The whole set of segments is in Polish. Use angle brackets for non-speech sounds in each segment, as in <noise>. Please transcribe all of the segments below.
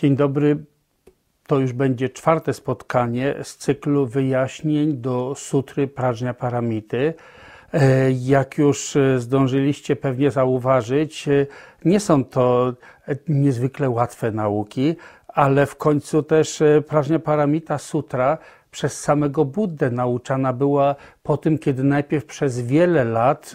Dzień dobry. To już będzie czwarte spotkanie z cyklu wyjaśnień do sutry Prażnia Paramity. E, jak już zdążyliście pewnie zauważyć, e, nie są to niezwykle łatwe nauki, ale w końcu też e, Prażnia Paramita Sutra przez samego Buddę nauczana była po tym, kiedy najpierw przez wiele lat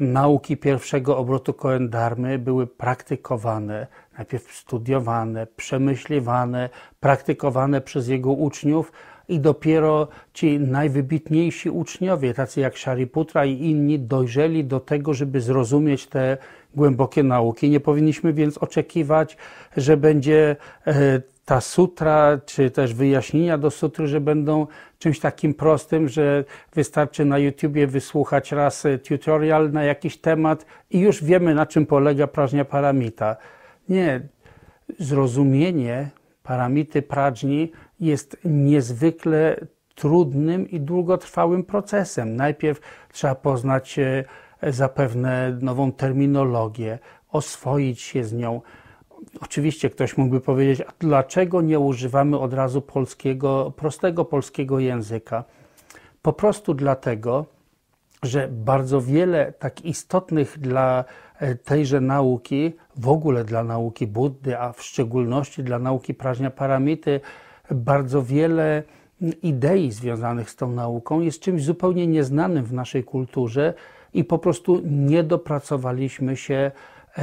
nauki pierwszego obrotu koendarmy były praktykowane, najpierw studiowane, przemyśliwane, praktykowane przez jego uczniów i dopiero ci najwybitniejsi uczniowie, tacy jak Shariputra i inni, dojrzeli do tego, żeby zrozumieć te głębokie nauki. Nie powinniśmy więc oczekiwać, że będzie e, ta sutra, czy też wyjaśnienia do sutry, że będą czymś takim prostym, że wystarczy na YouTubie wysłuchać raz tutorial na jakiś temat i już wiemy, na czym polega prażnia paramita. Nie. Zrozumienie paramity prażni jest niezwykle trudnym i długotrwałym procesem. Najpierw trzeba poznać e, zapewne nową terminologię, oswoić się z nią, Oczywiście ktoś mógłby powiedzieć, a dlaczego nie używamy od razu polskiego, prostego polskiego języka? Po prostu dlatego, że bardzo wiele tak istotnych dla e, tejże nauki, w ogóle dla nauki Buddy, a w szczególności dla nauki prażnia paramity, bardzo wiele idei związanych z tą nauką jest czymś zupełnie nieznanym w naszej kulturze i po prostu nie dopracowaliśmy się e,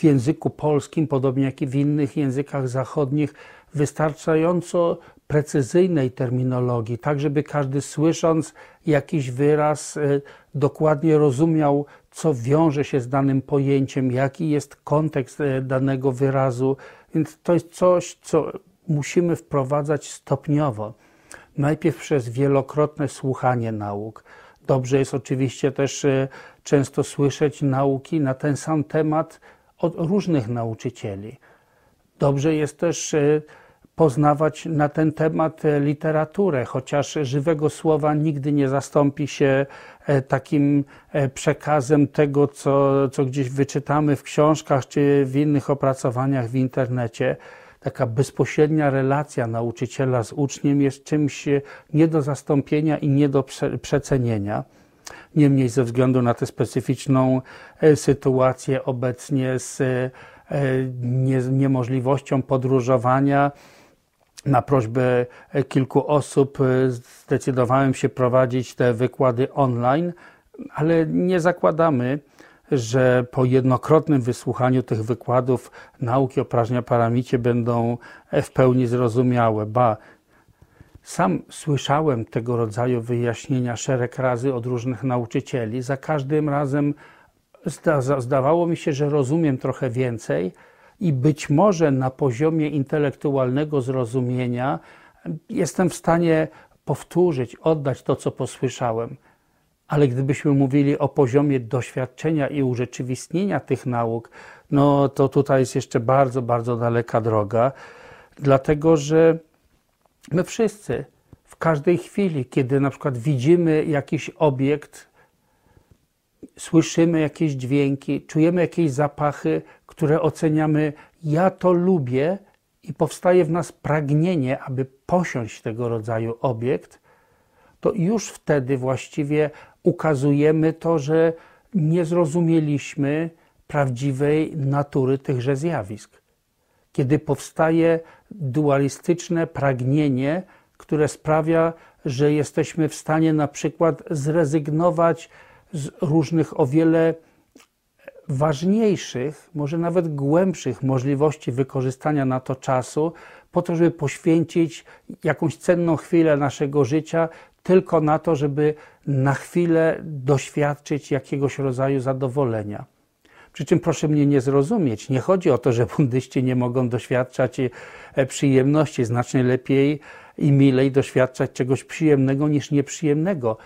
w języku polskim, podobnie jak i w innych językach zachodnich, wystarczająco precyzyjnej terminologii, tak żeby każdy słysząc jakiś wyraz e, dokładnie rozumiał, co wiąże się z danym pojęciem, jaki jest kontekst e, danego wyrazu. Więc to jest coś, co musimy wprowadzać stopniowo. Najpierw przez wielokrotne słuchanie nauk. Dobrze jest oczywiście też e, często słyszeć nauki na ten sam temat od różnych nauczycieli. Dobrze jest też e, poznawać na ten temat e, literaturę, chociaż żywego słowa nigdy nie zastąpi się e, takim przekazem tego, co, co gdzieś wyczytamy w książkach czy w innych opracowaniach w internecie. Taka bezpośrednia relacja nauczyciela z uczniem jest czymś nie do zastąpienia i nie do przecenienia. Niemniej ze względu na tę specyficzną e, sytuację obecnie z e, niemożliwością podróżowania, na prośbę e, kilku osób zdecydowałem się prowadzić te wykłady online, ale nie zakładamy, że po jednokrotnym wysłuchaniu tych wykładów nauki o prażnia paramicie będą w pełni zrozumiałe. Ba, sam słyszałem tego rodzaju wyjaśnienia szereg razy od różnych nauczycieli. Za każdym razem zda, zdawało mi się, że rozumiem trochę więcej i być może na poziomie intelektualnego zrozumienia jestem w stanie powtórzyć, oddać to, co posłyszałem. Ale gdybyśmy mówili o poziomie doświadczenia i urzeczywistnienia tych nauk, no to tutaj jest jeszcze bardzo, bardzo daleka droga, dlatego że My wszyscy w każdej chwili, kiedy na przykład widzimy jakiś obiekt, słyszymy jakieś dźwięki, czujemy jakieś zapachy, które oceniamy, ja to lubię i powstaje w nas pragnienie, aby posiąść tego rodzaju obiekt, to już wtedy właściwie ukazujemy to, że nie zrozumieliśmy prawdziwej natury tychże zjawisk. Kiedy powstaje dualistyczne pragnienie, które sprawia, że jesteśmy w stanie na przykład zrezygnować z różnych o wiele ważniejszych, może nawet głębszych możliwości wykorzystania na to czasu, po to, żeby poświęcić jakąś cenną chwilę naszego życia tylko na to, żeby na chwilę doświadczyć jakiegoś rodzaju zadowolenia. Przy czym proszę mnie nie zrozumieć, nie chodzi o to, że buddyści nie mogą doświadczać e, przyjemności. Znacznie lepiej i milej doświadczać czegoś przyjemnego niż nieprzyjemnego.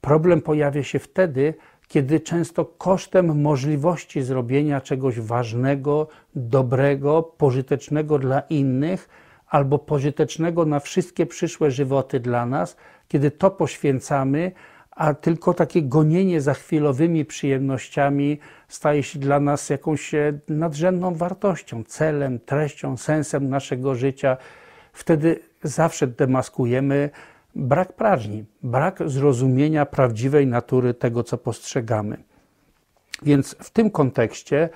Problem pojawia się wtedy, kiedy często kosztem możliwości zrobienia czegoś ważnego, dobrego, pożytecznego dla innych, albo pożytecznego na wszystkie przyszłe żywoty dla nas, kiedy to poświęcamy, a tylko takie gonienie za chwilowymi przyjemnościami staje się dla nas jakąś e, nadrzędną wartością, celem, treścią, sensem naszego życia. Wtedy zawsze demaskujemy brak prażni, brak zrozumienia prawdziwej natury tego, co postrzegamy. Więc w tym kontekście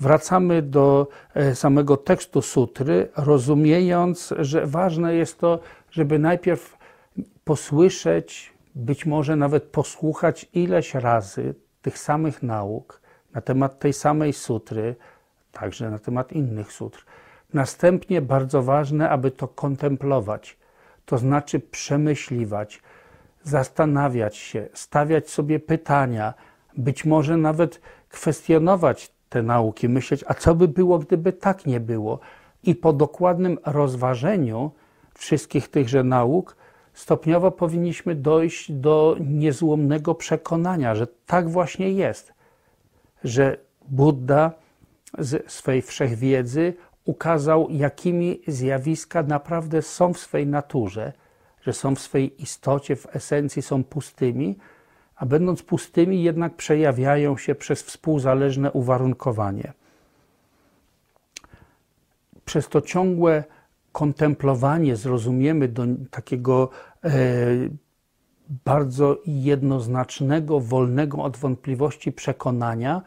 wracamy do e, samego tekstu sutry, rozumiejąc, że ważne jest to, żeby najpierw posłyszeć, być może nawet posłuchać ileś razy tych samych nauk na temat tej samej sutry, także na temat innych sutr. Następnie bardzo ważne, aby to kontemplować, to znaczy przemyśliwać, zastanawiać się, stawiać sobie pytania, być może nawet kwestionować te nauki, myśleć, a co by było, gdyby tak nie było. I po dokładnym rozważeniu wszystkich tychże nauk, stopniowo powinniśmy dojść do niezłomnego przekonania, że tak właśnie jest, że Buddha z swej wszechwiedzy ukazał, jakimi zjawiska naprawdę są w swej naturze, że są w swej istocie, w esencji są pustymi, a będąc pustymi jednak przejawiają się przez współzależne uwarunkowanie. Przez to ciągłe kontemplowanie zrozumiemy do takiego e, bardzo jednoznacznego, wolnego od wątpliwości przekonania,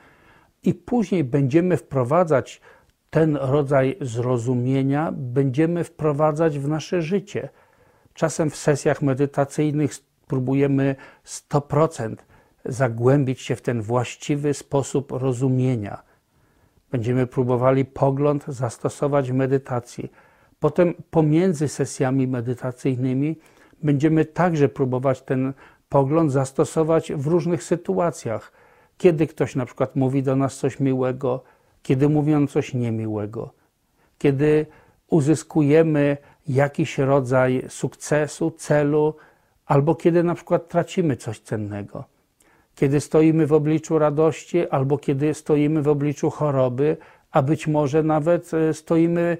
i później będziemy wprowadzać ten rodzaj zrozumienia, będziemy wprowadzać w nasze życie. Czasem w sesjach medytacyjnych spróbujemy 100% zagłębić się w ten właściwy sposób rozumienia. Będziemy próbowali pogląd zastosować w medytacji. Potem pomiędzy sesjami medytacyjnymi będziemy także próbować ten pogląd zastosować w różnych sytuacjach. Kiedy ktoś na przykład mówi do nas coś miłego, kiedy mówią coś niemiłego, kiedy uzyskujemy jakiś rodzaj sukcesu, celu, albo kiedy na przykład tracimy coś cennego, kiedy stoimy w obliczu radości, albo kiedy stoimy w obliczu choroby, a być może nawet e, stoimy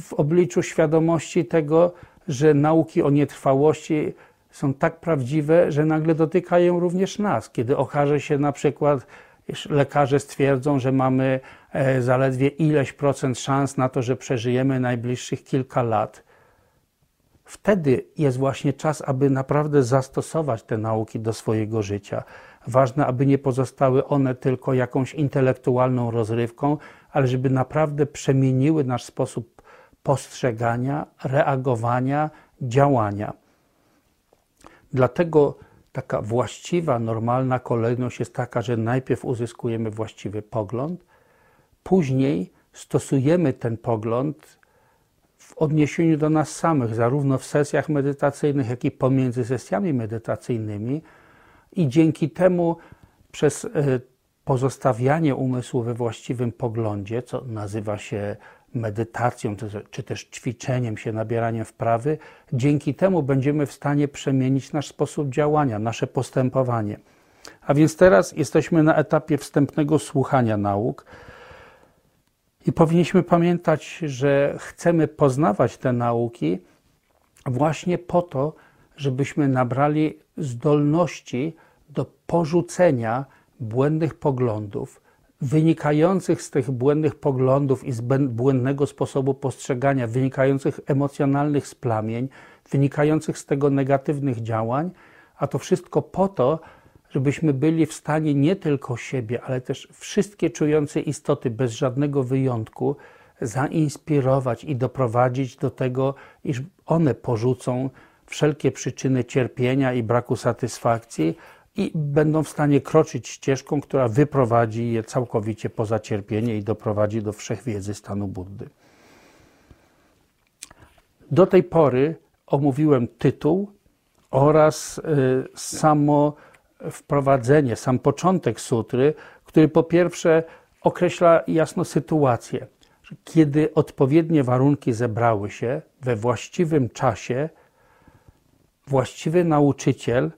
w obliczu świadomości tego, że nauki o nietrwałości są tak prawdziwe, że nagle dotykają również nas. Kiedy okaże się na przykład, lekarze stwierdzą, że mamy e, zaledwie ileś procent szans na to, że przeżyjemy najbliższych kilka lat, wtedy jest właśnie czas, aby naprawdę zastosować te nauki do swojego życia. Ważne, aby nie pozostały one tylko jakąś intelektualną rozrywką, ale żeby naprawdę przemieniły nasz sposób postrzegania, reagowania, działania. Dlatego taka właściwa, normalna kolejność jest taka, że najpierw uzyskujemy właściwy pogląd, później stosujemy ten pogląd w odniesieniu do nas samych, zarówno w sesjach medytacyjnych, jak i pomiędzy sesjami medytacyjnymi, i dzięki temu przez e, pozostawianie umysłu we właściwym poglądzie, co nazywa się medytacją, czy też ćwiczeniem się, nabieraniem wprawy, dzięki temu będziemy w stanie przemienić nasz sposób działania, nasze postępowanie. A więc teraz jesteśmy na etapie wstępnego słuchania nauk i powinniśmy pamiętać, że chcemy poznawać te nauki właśnie po to, żebyśmy nabrali zdolności do porzucenia błędnych poglądów, wynikających z tych błędnych poglądów i z błędnego sposobu postrzegania, wynikających emocjonalnych splamień, wynikających z tego negatywnych działań, a to wszystko po to, żebyśmy byli w stanie nie tylko siebie, ale też wszystkie czujące istoty bez żadnego wyjątku zainspirować i doprowadzić do tego, iż one porzucą wszelkie przyczyny cierpienia i braku satysfakcji, i będą w stanie kroczyć ścieżką, która wyprowadzi je całkowicie poza cierpienie i doprowadzi do wszechwiedzy stanu Buddy. Do tej pory omówiłem tytuł oraz y, samo wprowadzenie, sam początek sutry, który po pierwsze określa jasno sytuację. Kiedy odpowiednie warunki zebrały się we właściwym czasie, właściwy nauczyciel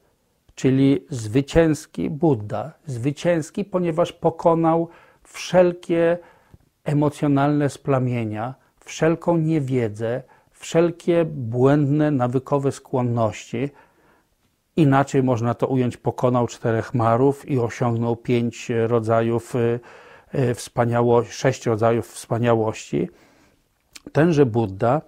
czyli zwycięski Buddha. Zwycięski, ponieważ pokonał wszelkie emocjonalne splamienia, wszelką niewiedzę, wszelkie błędne, nawykowe skłonności Inaczej można to ująć, pokonał czterech marów i osiągnął pięć rodzajów y, y, wspaniałości, sześć rodzajów wspaniałości. Tenże Buddha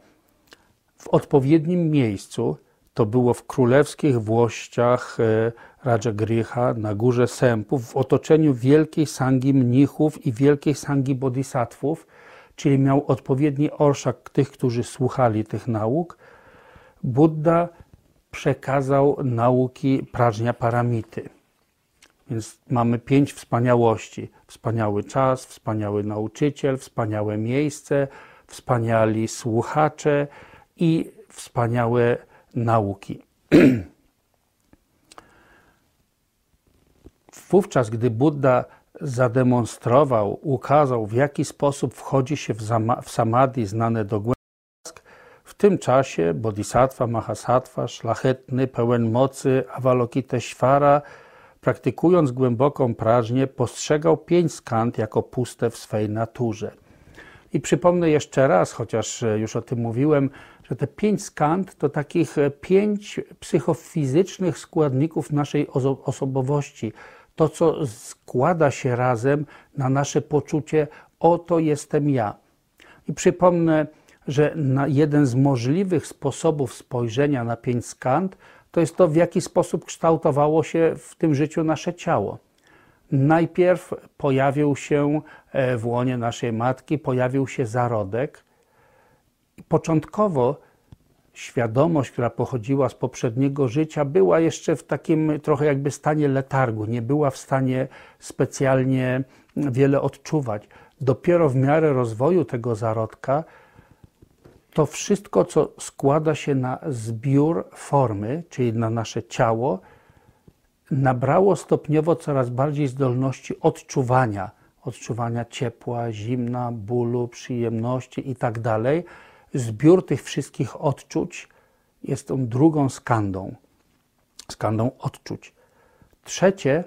w odpowiednim miejscu, to było w królewskich włościach y, Rajagriha na górze Sępów, w otoczeniu wielkiej sangi mnichów i wielkiej sangi bodhisattvów, czyli miał odpowiedni orszak tych, którzy słuchali tych nauk, Buddha przekazał nauki prażnia paramity. Więc mamy pięć wspaniałości. Wspaniały czas, wspaniały nauczyciel, wspaniałe miejsce, wspaniali słuchacze i wspaniałe nauki. <clears throat> Wówczas, gdy Buddha zademonstrował, ukazał, w jaki sposób wchodzi się w, w samadhi znane dogłębnie, w tym czasie Bodhisattva Mahasattva, szlachetny, pełen mocy Avalokiteshvara, praktykując głęboką prażnię, postrzegał pięć skand jako puste w swej naturze. I przypomnę jeszcze raz, chociaż już o tym mówiłem, że te pięć skand to takich pięć psychofizycznych składników naszej osobowości. To, co składa się razem na nasze poczucie, oto jestem ja. I przypomnę, że jeden z możliwych sposobów spojrzenia na pięć skand to jest to, w jaki sposób kształtowało się w tym życiu nasze ciało. Najpierw pojawił się e, w łonie naszej matki, pojawił się zarodek. Początkowo świadomość, która pochodziła z poprzedniego życia, była jeszcze w takim trochę jakby stanie letargu, nie była w stanie specjalnie wiele odczuwać. Dopiero w miarę rozwoju tego zarodka to wszystko, co składa się na zbiór formy, czyli na nasze ciało, nabrało stopniowo coraz bardziej zdolności odczuwania, odczuwania ciepła, zimna, bólu, przyjemności itd. Zbiór tych wszystkich odczuć jest tą drugą skandą, skandą odczuć. Trzecie,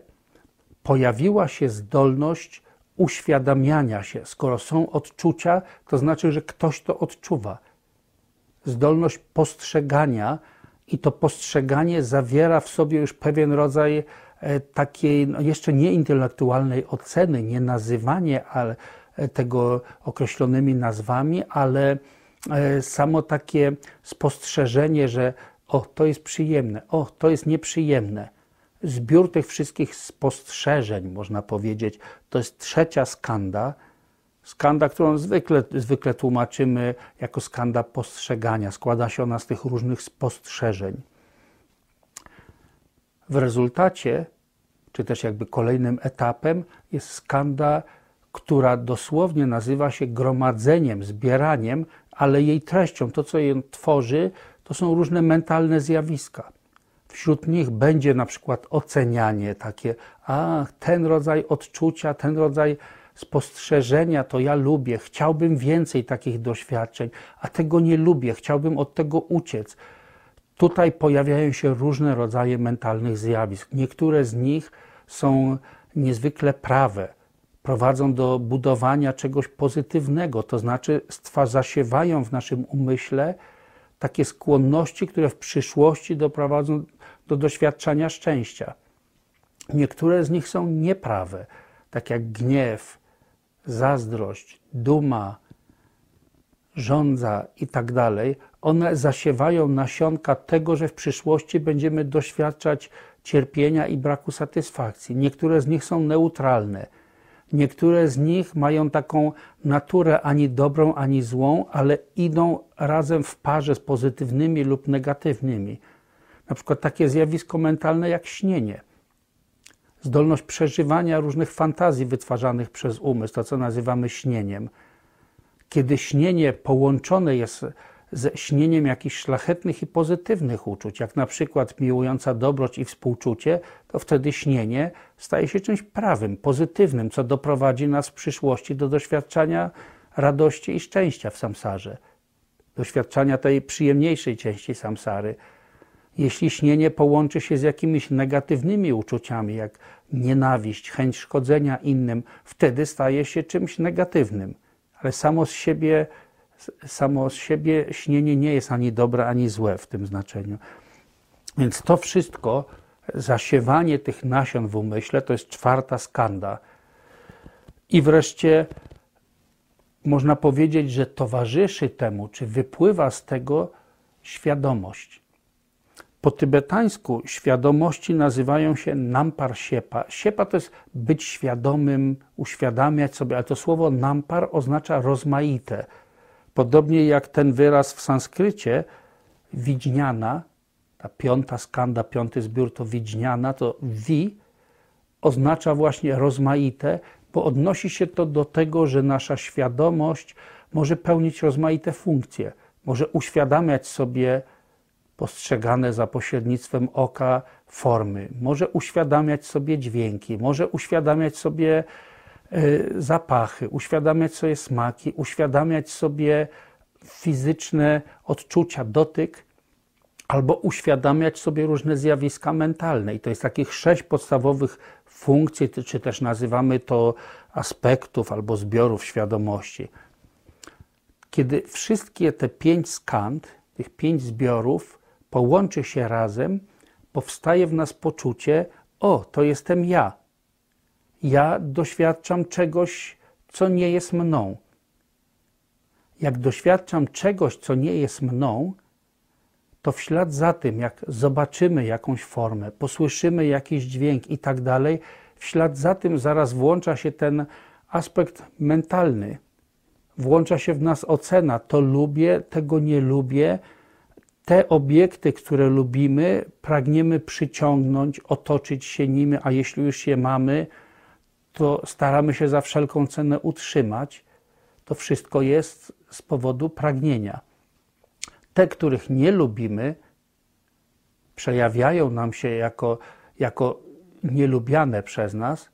pojawiła się zdolność uświadamiania się. Skoro są odczucia, to znaczy, że ktoś to odczuwa zdolność postrzegania i to postrzeganie zawiera w sobie już pewien rodzaj e, takiej no jeszcze nie intelektualnej oceny, nie nazywanie ale, e, tego określonymi nazwami, ale samo takie spostrzeżenie, że o, to jest przyjemne, o, to jest nieprzyjemne. Zbiór tych wszystkich spostrzeżeń, można powiedzieć, to jest trzecia skanda, Skanda, którą zwykle, zwykle tłumaczymy jako skanda postrzegania. Składa się ona z tych różnych spostrzeżeń. W rezultacie, czy też jakby kolejnym etapem, jest skanda, która dosłownie nazywa się gromadzeniem, zbieraniem, ale jej treścią, to co ją tworzy, to są różne mentalne zjawiska. Wśród nich będzie na przykład ocenianie takie, a ten rodzaj odczucia, ten rodzaj spostrzeżenia to ja lubię, chciałbym więcej takich doświadczeń, a tego nie lubię, chciałbym od tego uciec. Tutaj pojawiają się różne rodzaje mentalnych zjawisk. Niektóre z nich są niezwykle prawe, prowadzą do budowania czegoś pozytywnego, to znaczy zasiewają w naszym umyśle takie skłonności, które w przyszłości doprowadzą do doświadczania szczęścia. Niektóre z nich są nieprawe, tak jak gniew, zazdrość, duma, żądza i tak dalej, one zasiewają nasionka tego, że w przyszłości będziemy doświadczać cierpienia i braku satysfakcji. Niektóre z nich są neutralne. Niektóre z nich mają taką naturę ani dobrą, ani złą, ale idą razem w parze z pozytywnymi lub negatywnymi. Na przykład takie zjawisko mentalne jak śnienie zdolność przeżywania różnych fantazji wytwarzanych przez umysł, to co nazywamy śnieniem. Kiedy śnienie połączone jest ze śnieniem jakichś szlachetnych i pozytywnych uczuć, jak na przykład miłująca dobroć i współczucie, to wtedy śnienie staje się czymś prawym, pozytywnym, co doprowadzi nas w przyszłości do doświadczania radości i szczęścia w samsarze, doświadczania tej przyjemniejszej części samsary, jeśli śnienie połączy się z jakimiś negatywnymi uczuciami, jak nienawiść, chęć szkodzenia innym, wtedy staje się czymś negatywnym. Ale samo z siebie, samo z siebie śnienie nie jest ani dobre, ani złe w tym znaczeniu. Więc to wszystko, zasiewanie tych nasion w umyśle, to jest czwarta skanda. I wreszcie można powiedzieć, że towarzyszy temu, czy wypływa z tego świadomość. Po tybetańsku świadomości nazywają się nampar siepa. Siepa to jest być świadomym, uświadamiać sobie, ale to słowo nampar oznacza rozmaite. Podobnie jak ten wyraz w sanskrycie, widźniana, ta piąta skanda, piąty zbiór to widźniana, to wi oznacza właśnie rozmaite, bo odnosi się to do tego, że nasza świadomość może pełnić rozmaite funkcje. Może uświadamiać sobie postrzegane za pośrednictwem oka formy, może uświadamiać sobie dźwięki, może uświadamiać sobie zapachy, uświadamiać sobie smaki, uświadamiać sobie fizyczne odczucia, dotyk, albo uświadamiać sobie różne zjawiska mentalne. I to jest takich sześć podstawowych funkcji, czy też nazywamy to aspektów albo zbiorów świadomości. Kiedy wszystkie te pięć skand, tych pięć zbiorów połączy się razem, powstaje w nas poczucie: O, to jestem ja. Ja doświadczam czegoś, co nie jest mną. Jak doświadczam czegoś, co nie jest mną, to w ślad za tym, jak zobaczymy jakąś formę, posłyszymy jakiś dźwięk i tak dalej, w ślad za tym zaraz włącza się ten aspekt mentalny. Włącza się w nas ocena: to lubię, tego nie lubię. Te obiekty, które lubimy, pragniemy przyciągnąć, otoczyć się nimi, a jeśli już je mamy, to staramy się za wszelką cenę utrzymać. To wszystko jest z powodu pragnienia. Te, których nie lubimy, przejawiają nam się jako, jako nielubiane przez nas,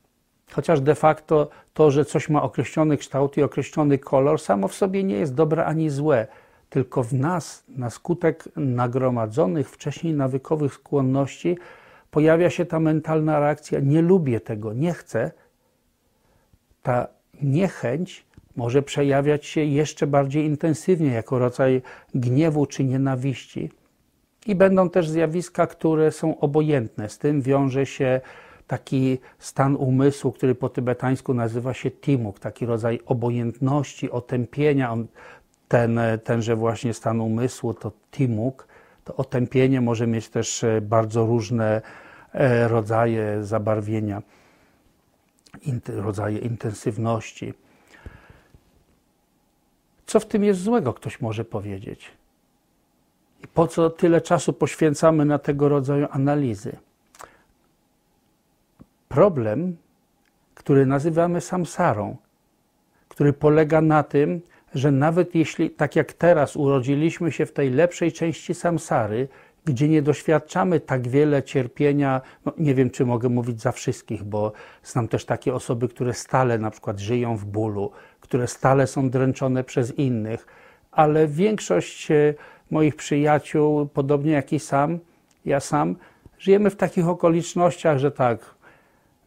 chociaż de facto to, że coś ma określony kształt i określony kolor, samo w sobie nie jest dobre ani złe, tylko w nas, na skutek nagromadzonych wcześniej nawykowych skłonności, pojawia się ta mentalna reakcja: nie lubię tego, nie chcę. Ta niechęć może przejawiać się jeszcze bardziej intensywnie jako rodzaj gniewu czy nienawiści. I będą też zjawiska, które są obojętne. Z tym wiąże się taki stan umysłu, który po tybetańsku nazywa się timuk, taki rodzaj obojętności, otępienia. Ten, tenże właśnie stan umysłu to timuk, to otępienie może mieć też e, bardzo różne e, rodzaje zabarwienia, rodzaje intensywności. Co w tym jest złego, ktoś może powiedzieć. I po co tyle czasu poświęcamy na tego rodzaju analizy? Problem, który nazywamy samsarą, który polega na tym, że nawet jeśli, tak jak teraz, urodziliśmy się w tej lepszej części samsary, gdzie nie doświadczamy tak wiele cierpienia, no nie wiem, czy mogę mówić za wszystkich, bo znam też takie osoby, które stale na przykład żyją w bólu, które stale są dręczone przez innych, ale większość e, moich przyjaciół, podobnie jak i sam, ja sam, żyjemy w takich okolicznościach, że tak,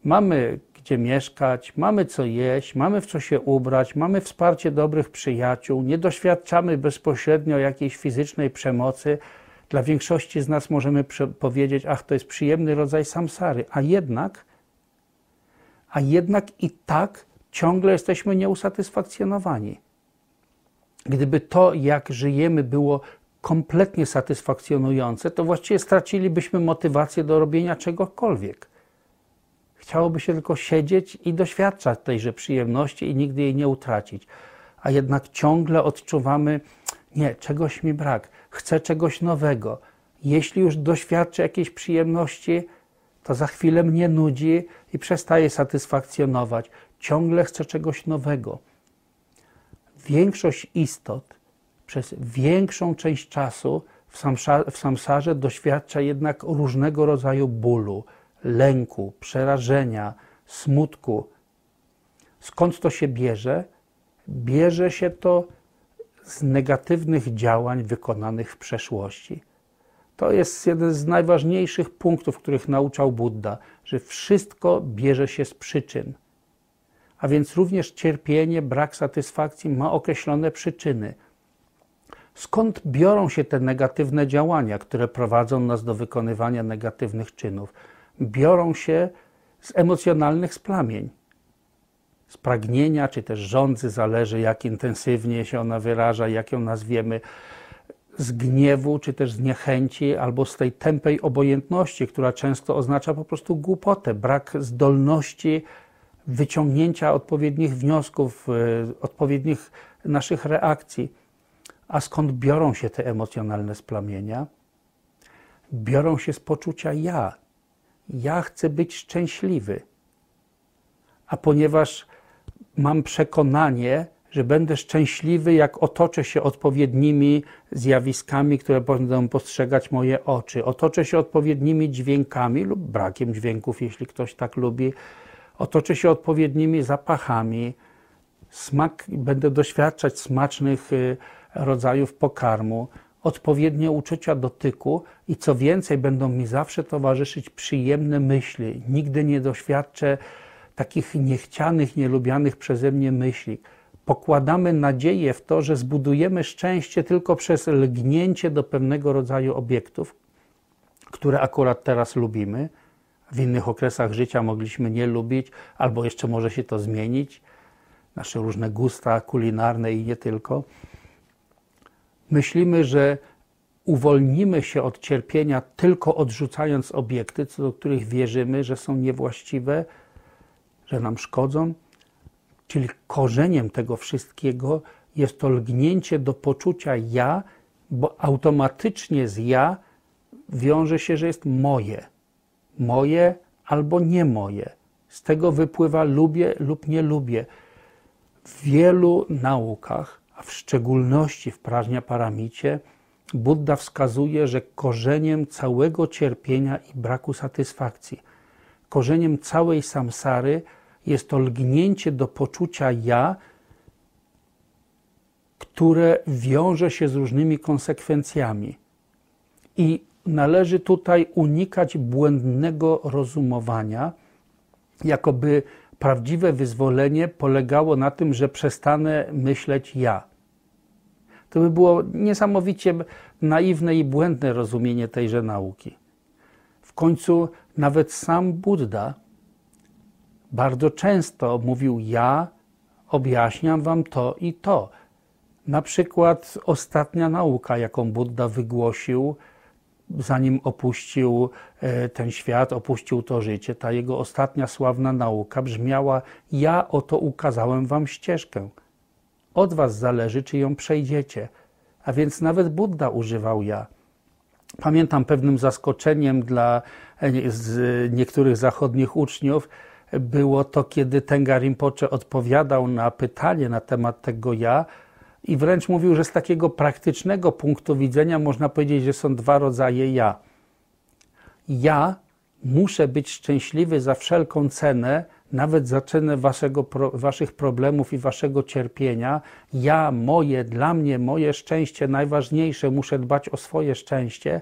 mamy gdzie mieszkać, mamy co jeść, mamy w co się ubrać, mamy wsparcie dobrych przyjaciół, nie doświadczamy bezpośrednio jakiejś fizycznej przemocy. Dla większości z nas możemy powiedzieć, ach, to jest przyjemny rodzaj samsary, a jednak, a jednak i tak ciągle jesteśmy nieusatysfakcjonowani. Gdyby to, jak żyjemy, było kompletnie satysfakcjonujące, to właściwie stracilibyśmy motywację do robienia czegokolwiek. Chciałoby się tylko siedzieć i doświadczać tejże przyjemności i nigdy jej nie utracić. A jednak ciągle odczuwamy, nie, czegoś mi brak, chcę czegoś nowego. Jeśli już doświadczę jakiejś przyjemności, to za chwilę mnie nudzi i przestaje satysfakcjonować. Ciągle chcę czegoś nowego. Większość istot przez większą część czasu w samsarze doświadcza jednak różnego rodzaju bólu, lęku, przerażenia, smutku. Skąd to się bierze? Bierze się to z negatywnych działań wykonanych w przeszłości. To jest jeden z najważniejszych punktów, których nauczał Buddha, że wszystko bierze się z przyczyn. A więc również cierpienie, brak satysfakcji ma określone przyczyny. Skąd biorą się te negatywne działania, które prowadzą nas do wykonywania negatywnych czynów? Biorą się z emocjonalnych splamień, z pragnienia czy też żądzy, zależy jak intensywnie się ona wyraża, jak ją nazwiemy, z gniewu czy też z niechęci, albo z tej tępej obojętności, która często oznacza po prostu głupotę, brak zdolności wyciągnięcia odpowiednich wniosków, e, odpowiednich naszych reakcji. A skąd biorą się te emocjonalne splamienia? Biorą się z poczucia ja. Ja chcę być szczęśliwy. A ponieważ mam przekonanie, że będę szczęśliwy, jak otoczę się odpowiednimi zjawiskami, które będą postrzegać moje oczy. Otoczę się odpowiednimi dźwiękami lub brakiem dźwięków, jeśli ktoś tak lubi. Otoczę się odpowiednimi zapachami. Smak, będę doświadczać smacznych y, rodzajów pokarmu, odpowiednie uczucia dotyku i co więcej, będą mi zawsze towarzyszyć przyjemne myśli. Nigdy nie doświadczę takich niechcianych, nielubianych przeze mnie myśli. Pokładamy nadzieję w to, że zbudujemy szczęście tylko przez lgnięcie do pewnego rodzaju obiektów, które akurat teraz lubimy. W innych okresach życia mogliśmy nie lubić, albo jeszcze może się to zmienić. Nasze różne gusta kulinarne i nie tylko. Myślimy, że uwolnimy się od cierpienia tylko odrzucając obiekty, co do których wierzymy, że są niewłaściwe, że nam szkodzą. Czyli korzeniem tego wszystkiego jest to lgnięcie do poczucia ja, bo automatycznie z ja wiąże się, że jest moje. Moje albo nie moje. Z tego wypływa lubię lub nie lubię. W wielu naukach, a w szczególności w prażnia paramicie, Buddha wskazuje, że korzeniem całego cierpienia i braku satysfakcji, korzeniem całej samsary jest to lgnięcie do poczucia ja, które wiąże się z różnymi konsekwencjami. I należy tutaj unikać błędnego rozumowania, jakoby prawdziwe wyzwolenie polegało na tym, że przestanę myśleć ja. To by było niesamowicie naiwne i błędne rozumienie tejże nauki. W końcu nawet sam Buddha bardzo często mówił: Ja objaśniam wam to i to. Na przykład ostatnia nauka, jaką Buddha wygłosił, zanim opuścił e, ten świat, opuścił to życie, ta jego ostatnia sławna nauka brzmiała: Ja oto ukazałem wam ścieżkę. Od was zależy, czy ją przejdziecie. A więc nawet Buddha używał ja. Pamiętam pewnym zaskoczeniem dla e, niektórych zachodnich uczniów, było to, kiedy Tenga Rinpoche odpowiadał na pytanie na temat tego ja i wręcz mówił, że z takiego praktycznego punktu widzenia można powiedzieć, że są dwa rodzaje ja. Ja muszę być szczęśliwy za wszelką cenę, nawet za cenę waszego, waszych problemów i waszego cierpienia. Ja, moje, dla mnie, moje szczęście najważniejsze, muszę dbać o swoje szczęście.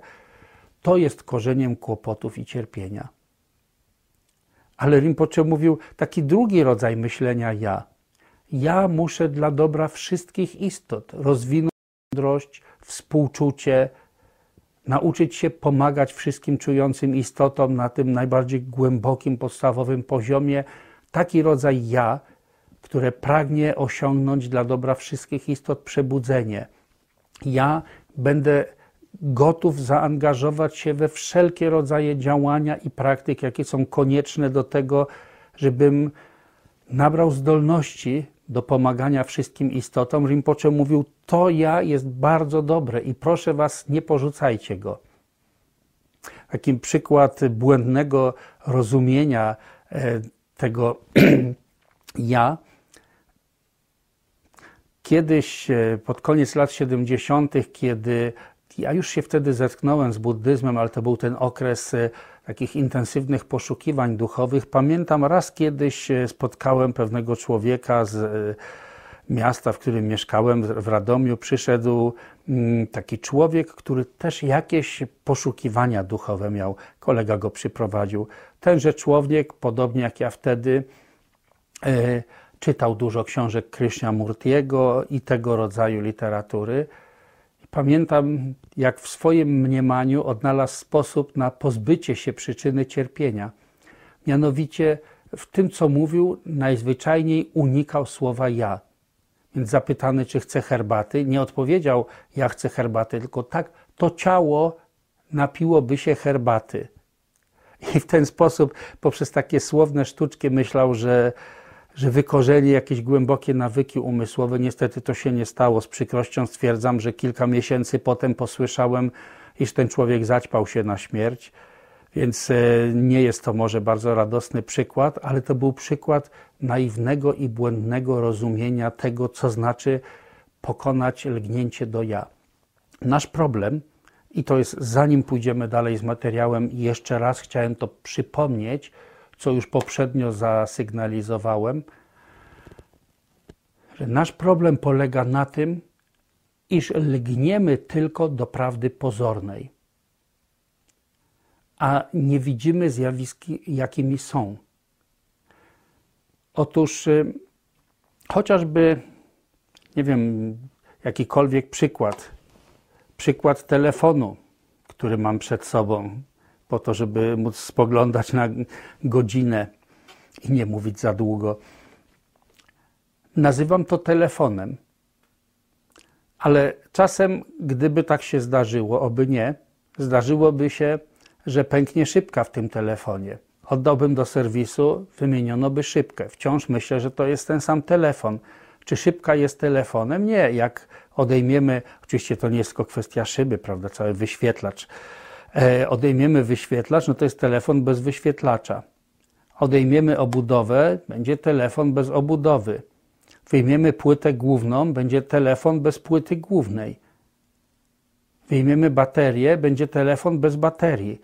To jest korzeniem kłopotów i cierpienia. Ale Rinpoche mówił taki drugi rodzaj myślenia ja. Ja muszę dla dobra wszystkich istot rozwinąć mądrość, współczucie, nauczyć się pomagać wszystkim czującym istotom na tym najbardziej głębokim, podstawowym poziomie. Taki rodzaj ja, które pragnie osiągnąć dla dobra wszystkich istot przebudzenie. Ja będę gotów zaangażować się we wszelkie rodzaje działania i praktyk, jakie są konieczne do tego, żebym nabrał zdolności do pomagania wszystkim istotom. Rinpoche mówił, to ja jest bardzo dobre i proszę was, nie porzucajcie go. Takim przykład błędnego rozumienia e, tego <clears throat> ja. Kiedyś e, pod koniec lat 70., kiedy ja już się wtedy zetknąłem z buddyzmem, ale to był ten okres e, takich intensywnych poszukiwań duchowych. Pamiętam raz kiedyś e, spotkałem pewnego człowieka z e, miasta, w którym mieszkałem, w Radomiu. Przyszedł mm, taki człowiek, który też jakieś poszukiwania duchowe miał. Kolega go przyprowadził. Tenże człowiek, podobnie jak ja wtedy, czytał dużo książek Krishna Murtiego i tego rodzaju literatury. Pamiętam, jak w swoim mniemaniu odnalazł sposób na pozbycie się przyczyny cierpienia. Mianowicie w tym, co mówił, najzwyczajniej unikał słowa ja. Więc zapytany, czy chce herbaty, nie odpowiedział, ja chcę herbaty, tylko tak, to ciało napiłoby się herbaty. I w ten sposób, poprzez takie słowne sztuczki, myślał, że, że wykorzeni jakieś głębokie nawyki umysłowe. Niestety to się nie stało. Z przykrością stwierdzam, że kilka miesięcy potem posłyszałem, iż ten człowiek zaćpał się na śmierć. Więc e, nie jest to może bardzo radosny przykład, ale to był przykład naiwnego i błędnego rozumienia tego, co znaczy pokonać lgnięcie do ja. Nasz problem, i to jest zanim pójdziemy dalej z materiałem, jeszcze raz chciałem to przypomnieć, co już poprzednio zasygnalizowałem, że nasz problem polega na tym, iż lgniemy tylko do prawdy pozornej a nie widzimy zjawisk, jakimi są. Otóż y, chociażby, nie wiem, jakikolwiek przykład, przykład telefonu, który mam przed sobą, po to, żeby móc spoglądać na godzinę i nie mówić za długo. Nazywam to telefonem, ale czasem, gdyby tak się zdarzyło, oby nie, zdarzyłoby się, że pęknie szybka w tym telefonie. Oddałbym do serwisu, wymieniono by szybkę. Wciąż myślę, że to jest ten sam telefon. Czy szybka jest telefonem? Nie. Jak odejmiemy, oczywiście to nie jest tylko kwestia szyby, prawda, cały wyświetlacz. E, odejmiemy wyświetlacz, no to jest telefon bez wyświetlacza. Odejmiemy obudowę, będzie telefon bez obudowy. Wyjmiemy płytę główną, będzie telefon bez płyty głównej. Wyjmiemy baterię, będzie telefon bez baterii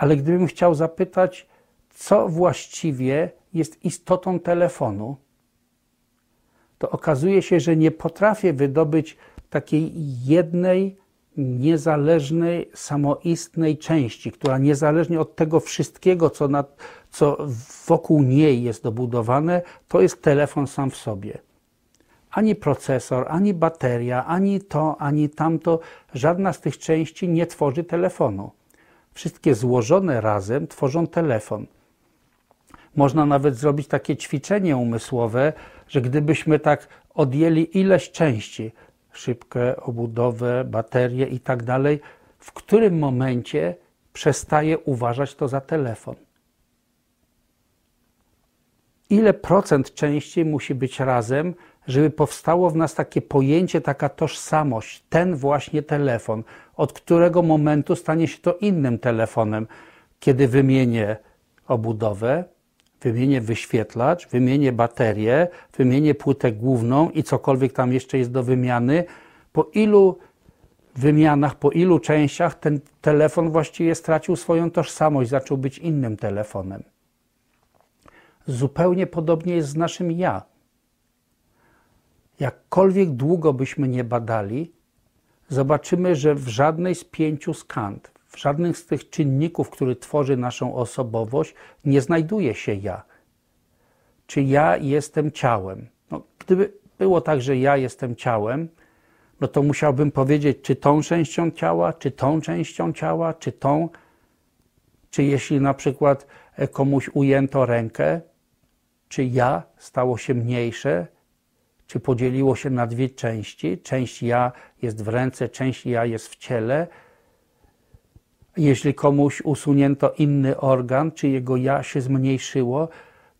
ale gdybym chciał zapytać, co właściwie jest istotą telefonu, to okazuje się, że nie potrafię wydobyć takiej jednej, niezależnej, samoistnej części, która niezależnie od tego wszystkiego, co, na, co wokół niej jest dobudowane, to jest telefon sam w sobie. Ani procesor, ani bateria, ani to, ani tamto, żadna z tych części nie tworzy telefonu wszystkie złożone razem tworzą telefon. Można nawet zrobić takie ćwiczenie umysłowe, że gdybyśmy tak odjęli ileś części, szybkę, obudowę, baterię i tak dalej, w którym momencie przestaje uważać to za telefon? Ile procent części musi być razem, żeby powstało w nas takie pojęcie, taka tożsamość, ten właśnie telefon, od którego momentu stanie się to innym telefonem, kiedy wymienię obudowę, wymienię wyświetlacz, wymienię baterię, wymienię płytę główną i cokolwiek tam jeszcze jest do wymiany, po ilu wymianach, po ilu częściach ten telefon właściwie stracił swoją tożsamość, zaczął być innym telefonem. Zupełnie podobnie jest z naszym ja jakkolwiek długo byśmy nie badali, zobaczymy, że w żadnej z pięciu skant, w żadnym z tych czynników, który tworzy naszą osobowość, nie znajduje się ja. Czy ja jestem ciałem? No, gdyby było tak, że ja jestem ciałem, no to musiałbym powiedzieć, czy tą częścią ciała, czy tą częścią ciała, czy tą, czy jeśli na przykład e, komuś ujęto rękę, czy ja stało się mniejsze, czy podzieliło się na dwie części. Część ja jest w ręce, część ja jest w ciele. Jeśli komuś usunięto inny organ, czy jego ja się zmniejszyło,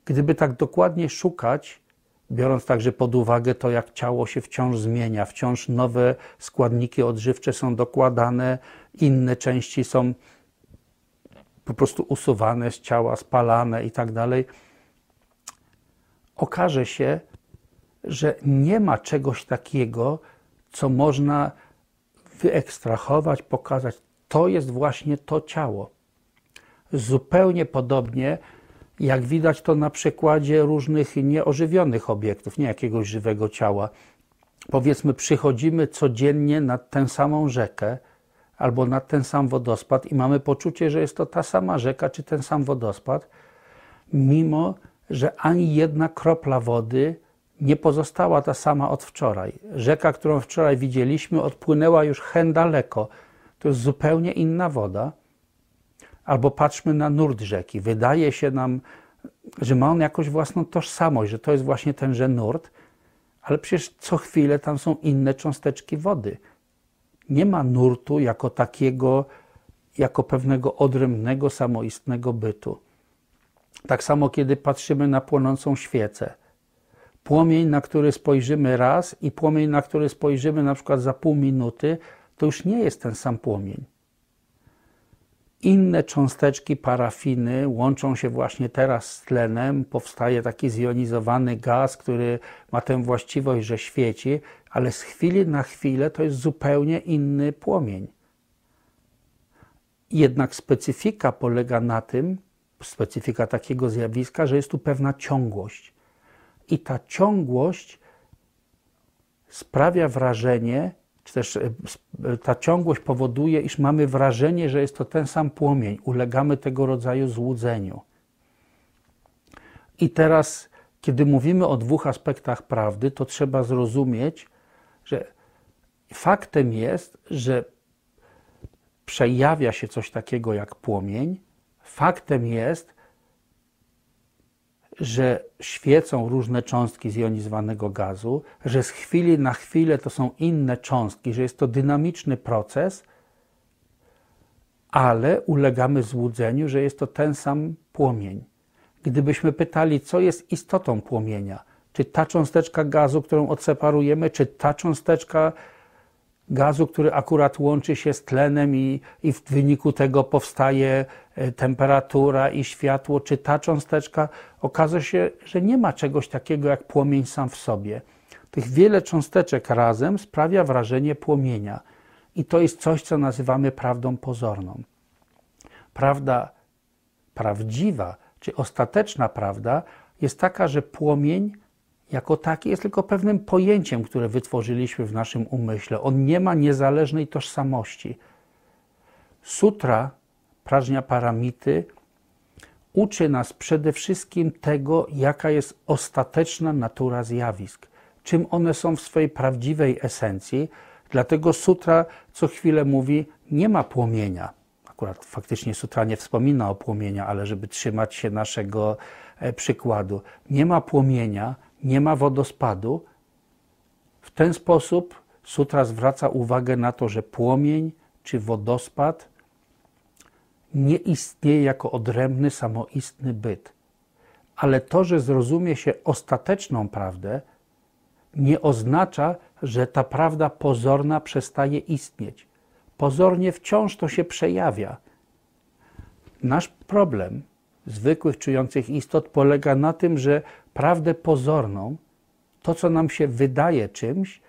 gdyby tak dokładnie szukać, biorąc także pod uwagę to, jak ciało się wciąż zmienia, wciąż nowe składniki odżywcze są dokładane, inne części są po prostu usuwane z ciała, spalane i tak dalej, okaże się, że nie ma czegoś takiego, co można wyekstrahować, pokazać. To jest właśnie to ciało. Zupełnie podobnie, jak widać to na przykładzie różnych nieożywionych obiektów, nie jakiegoś żywego ciała. Powiedzmy, przychodzimy codziennie nad tę samą rzekę albo nad ten sam wodospad i mamy poczucie, że jest to ta sama rzeka czy ten sam wodospad, mimo że ani jedna kropla wody nie pozostała ta sama od wczoraj. Rzeka, którą wczoraj widzieliśmy, odpłynęła już hen daleko. To jest zupełnie inna woda. Albo patrzmy na nurt rzeki. Wydaje się nam, że ma on jakąś własną tożsamość, że to jest właśnie tenże nurt, ale przecież co chwilę tam są inne cząsteczki wody. Nie ma nurtu jako takiego, jako pewnego odrębnego, samoistnego bytu. Tak samo, kiedy patrzymy na płonącą świecę. Płomień, na który spojrzymy raz i płomień, na który spojrzymy na przykład za pół minuty, to już nie jest ten sam płomień. Inne cząsteczki parafiny łączą się właśnie teraz z tlenem, powstaje taki zjonizowany gaz, który ma tę właściwość, że świeci, ale z chwili na chwilę to jest zupełnie inny płomień. Jednak specyfika polega na tym, specyfika takiego zjawiska, że jest tu pewna ciągłość. I ta ciągłość sprawia wrażenie, czy też e, ta ciągłość powoduje, iż mamy wrażenie, że jest to ten sam płomień. Ulegamy tego rodzaju złudzeniu. I teraz, kiedy mówimy o dwóch aspektach prawdy, to trzeba zrozumieć, że faktem jest, że przejawia się coś takiego jak płomień. Faktem jest, że świecą różne cząstki zjonizowanego gazu, że z chwili na chwilę to są inne cząstki, że jest to dynamiczny proces, ale ulegamy złudzeniu, że jest to ten sam płomień. Gdybyśmy pytali, co jest istotą płomienia, czy ta cząsteczka gazu, którą odseparujemy, czy ta cząsteczka gazu, który akurat łączy się z tlenem i, i w wyniku tego powstaje e, temperatura i światło, czy ta cząsteczka, okaże się, że nie ma czegoś takiego jak płomień sam w sobie. Tych wiele cząsteczek razem sprawia wrażenie płomienia. I to jest coś, co nazywamy prawdą pozorną. Prawda prawdziwa, czy ostateczna prawda, jest taka, że płomień jako taki jest tylko pewnym pojęciem, które wytworzyliśmy w naszym umyśle. On nie ma niezależnej tożsamości. Sutra Prażnia Paramity uczy nas przede wszystkim tego, jaka jest ostateczna natura zjawisk, czym one są w swojej prawdziwej esencji. Dlatego sutra co chwilę mówi, nie ma płomienia. Akurat faktycznie sutra nie wspomina o płomienia, ale żeby trzymać się naszego e, przykładu, nie ma płomienia, nie ma wodospadu. W ten sposób sutra zwraca uwagę na to, że płomień czy wodospad nie istnieje jako odrębny, samoistny byt. Ale to, że zrozumie się ostateczną prawdę, nie oznacza, że ta prawda pozorna przestaje istnieć. Pozornie wciąż to się przejawia. Nasz problem zwykłych czujących istot polega na tym, że prawdę pozorną, to co nam się wydaje czymś,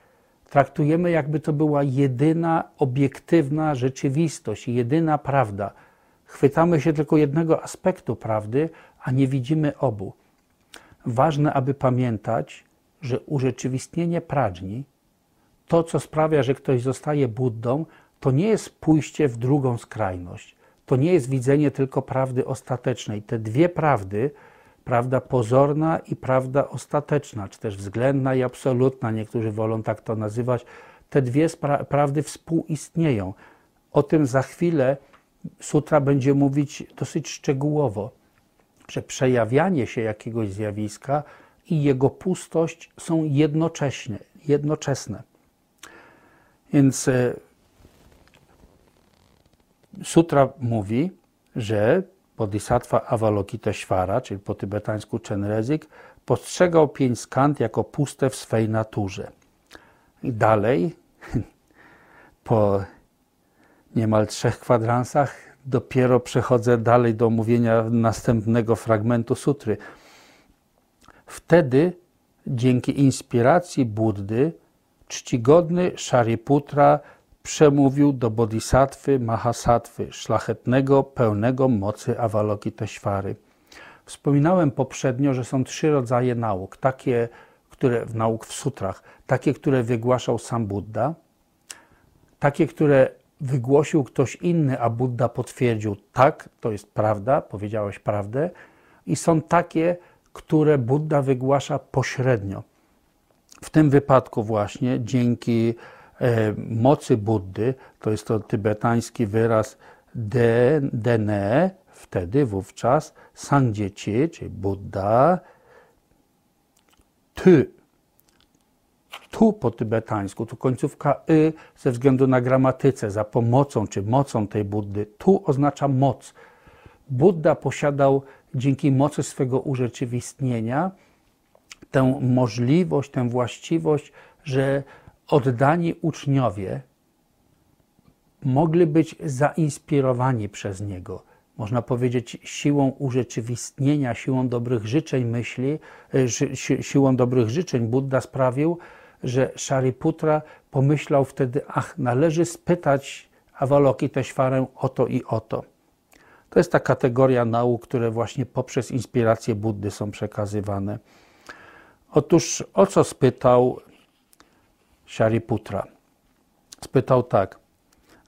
traktujemy jakby to była jedyna obiektywna rzeczywistość, jedyna prawda. Chwytamy się tylko jednego aspektu prawdy, a nie widzimy obu. Ważne, aby pamiętać, że urzeczywistnienie pradżni, to co sprawia, że ktoś zostaje Buddą, to nie jest pójście w drugą skrajność. To nie jest widzenie tylko prawdy ostatecznej. Te dwie prawdy prawda pozorna i prawda ostateczna, czy też względna i absolutna, niektórzy wolą tak to nazywać, te dwie prawdy współistnieją. O tym za chwilę sutra będzie mówić dosyć szczegółowo, że przejawianie się jakiegoś zjawiska i jego pustość są jednocześnie, jednoczesne. Więc e, sutra mówi, że Bodhisattva Avalokiteshvara, czyli po tybetańsku Chenrezik, postrzegał pięć skand jako puste w swej naturze. I dalej, <laughs> po niemal trzech kwadransach, dopiero przechodzę dalej do omówienia następnego fragmentu sutry. Wtedy, dzięki inspiracji Buddy, czcigodny Shariputra przemówił do bodhisattwy Mahasattwy, szlachetnego, pełnego mocy Avalokiteshvary. Wspominałem poprzednio, że są trzy rodzaje nauk. Takie, które w nauk w sutrach, takie, które wygłaszał sam Buddha, takie, które wygłosił ktoś inny, a Buddha potwierdził, tak, to jest prawda, powiedziałeś prawdę, i są takie, które Buddha wygłasza pośrednio. tym wypadku właśnie dzięki mocy Buddy, to jest to tybetański wyraz de, dene, wtedy, wówczas, sangdzieci, czyli Buddha, ty, tu po tybetańsku, tu końcówka y ze względu na gramatyce, za pomocą czy mocą tej Buddy, tu oznacza moc. Buddha posiadał dzięki mocy swego urzeczywistnienia tę możliwość, tę właściwość, że oddani uczniowie mogli być zainspirowani przez niego. Można powiedzieć, siłą urzeczywistnienia, siłą dobrych życzeń myśli, e, si siłą dobrych życzeń Buddha sprawił, że Shariputra pomyślał wtedy, ach, należy spytać Avalokiteshwarę o to i o to. To jest ta kategoria nauk, które właśnie poprzez inspirację Buddy są przekazywane. Otóż o co spytał Shariputra? Spytał tak,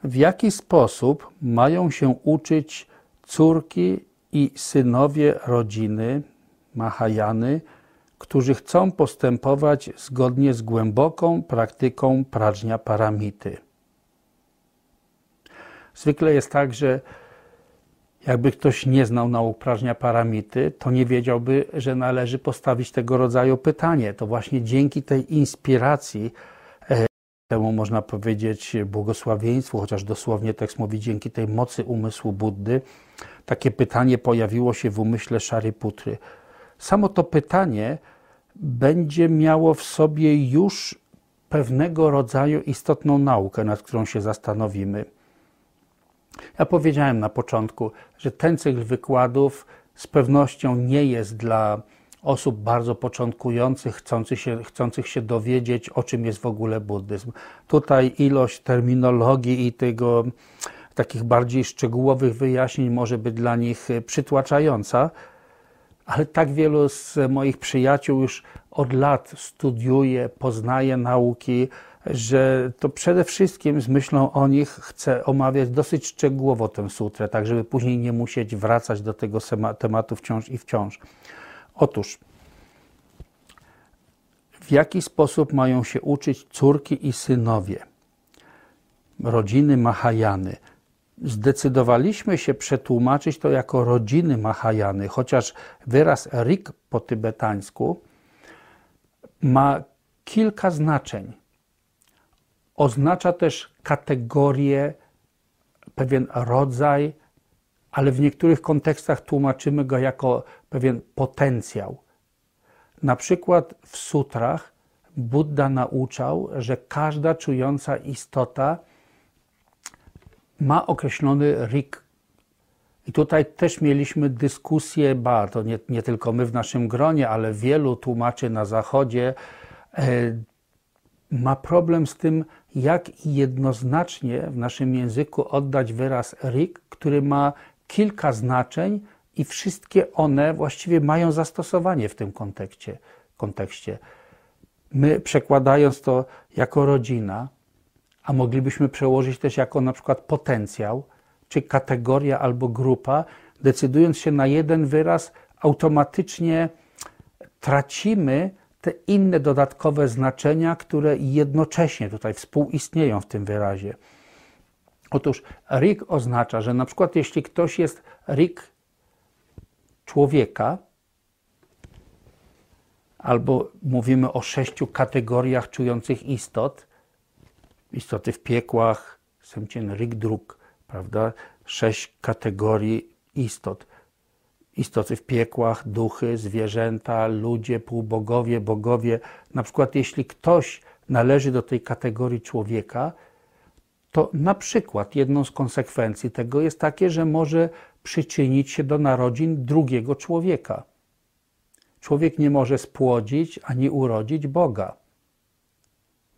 w jaki sposób mają się uczyć córki i synowie rodziny Mahajany, którzy chcą postępować zgodnie z głęboką praktyką prażnia paramity. Zwykle jest tak, że jakby ktoś nie znał nauk prażnia paramity, to nie wiedziałby, że należy postawić tego rodzaju pytanie. To właśnie dzięki tej inspiracji, temu można powiedzieć błogosławieństwu, chociaż dosłownie tekst mówi dzięki tej mocy umysłu Buddy, takie pytanie pojawiło się w umyśle Szariputry. Samo to pytanie będzie miało w sobie już pewnego rodzaju istotną naukę, nad którą się zastanowimy. Ja powiedziałem na początku, że ten cykl wykładów z pewnością nie jest dla osób bardzo początkujących, chcących się, chcących się dowiedzieć, o czym jest w ogóle buddyzm. Tutaj ilość terminologii i tego takich bardziej szczegółowych wyjaśnień może być dla nich przytłaczająca, ale tak wielu z moich przyjaciół już od lat studiuje, poznaje nauki, że to przede wszystkim z myślą o nich chcę omawiać dosyć szczegółowo tę sutrę, tak żeby później nie musieć wracać do tego tematu wciąż i wciąż. Otóż, w jaki sposób mają się uczyć córki i synowie rodziny Mahajany? Zdecydowaliśmy się przetłumaczyć to jako rodziny Mahajany, chociaż wyraz Rik po tybetańsku ma kilka znaczeń Oznacza też kategorię, pewien rodzaj, ale w niektórych kontekstach tłumaczymy go jako pewien potencjał. Na przykład w sutrach Buddha nauczał, że każda czująca istota ma określony rik. I tutaj też mieliśmy dyskusję, ba, to nie, nie tylko my w naszym gronie, ale wielu tłumaczy na zachodzie e, ma problem z tym, jak jednoznacznie w naszym języku oddać wyraz rik, który ma kilka znaczeń i wszystkie one właściwie mają zastosowanie w tym kontekście. kontekście. My przekładając to jako rodzina, a moglibyśmy przełożyć też jako na przykład potencjał, czy kategoria albo grupa, decydując się na jeden wyraz, automatycznie tracimy te inne dodatkowe znaczenia, które jednocześnie tutaj współistnieją w tym wyrazie. Otóż rik oznacza, że na przykład jeśli ktoś jest rik człowieka, albo mówimy o sześciu kategoriach czujących istot, istoty w piekłach, semcien rik druk, prawda? Sześć kategorii istot istoty w piekłach, duchy, zwierzęta, ludzie, półbogowie, bogowie. Na przykład, jeśli ktoś należy do tej kategorii człowieka, to na przykład jedną z konsekwencji tego jest takie, że może przyczynić się do narodzin drugiego człowieka. Człowiek nie może spłodzić ani urodzić Boga.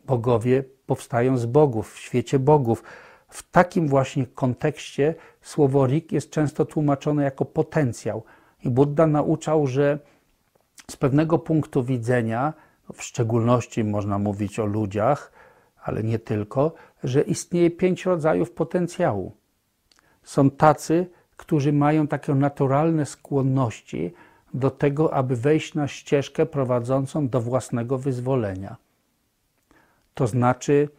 Bogowie powstają z bogów, w świecie bogów. W takim właśnie kontekście słowo rik jest często tłumaczone jako potencjał. I Buddha nauczał, że z pewnego punktu widzenia, w szczególności można mówić o ludziach, ale nie tylko, że istnieje pięć rodzajów potencjału. Są tacy, którzy mają takie naturalne skłonności do tego, aby wejść na ścieżkę prowadzącą do własnego wyzwolenia. To znaczy,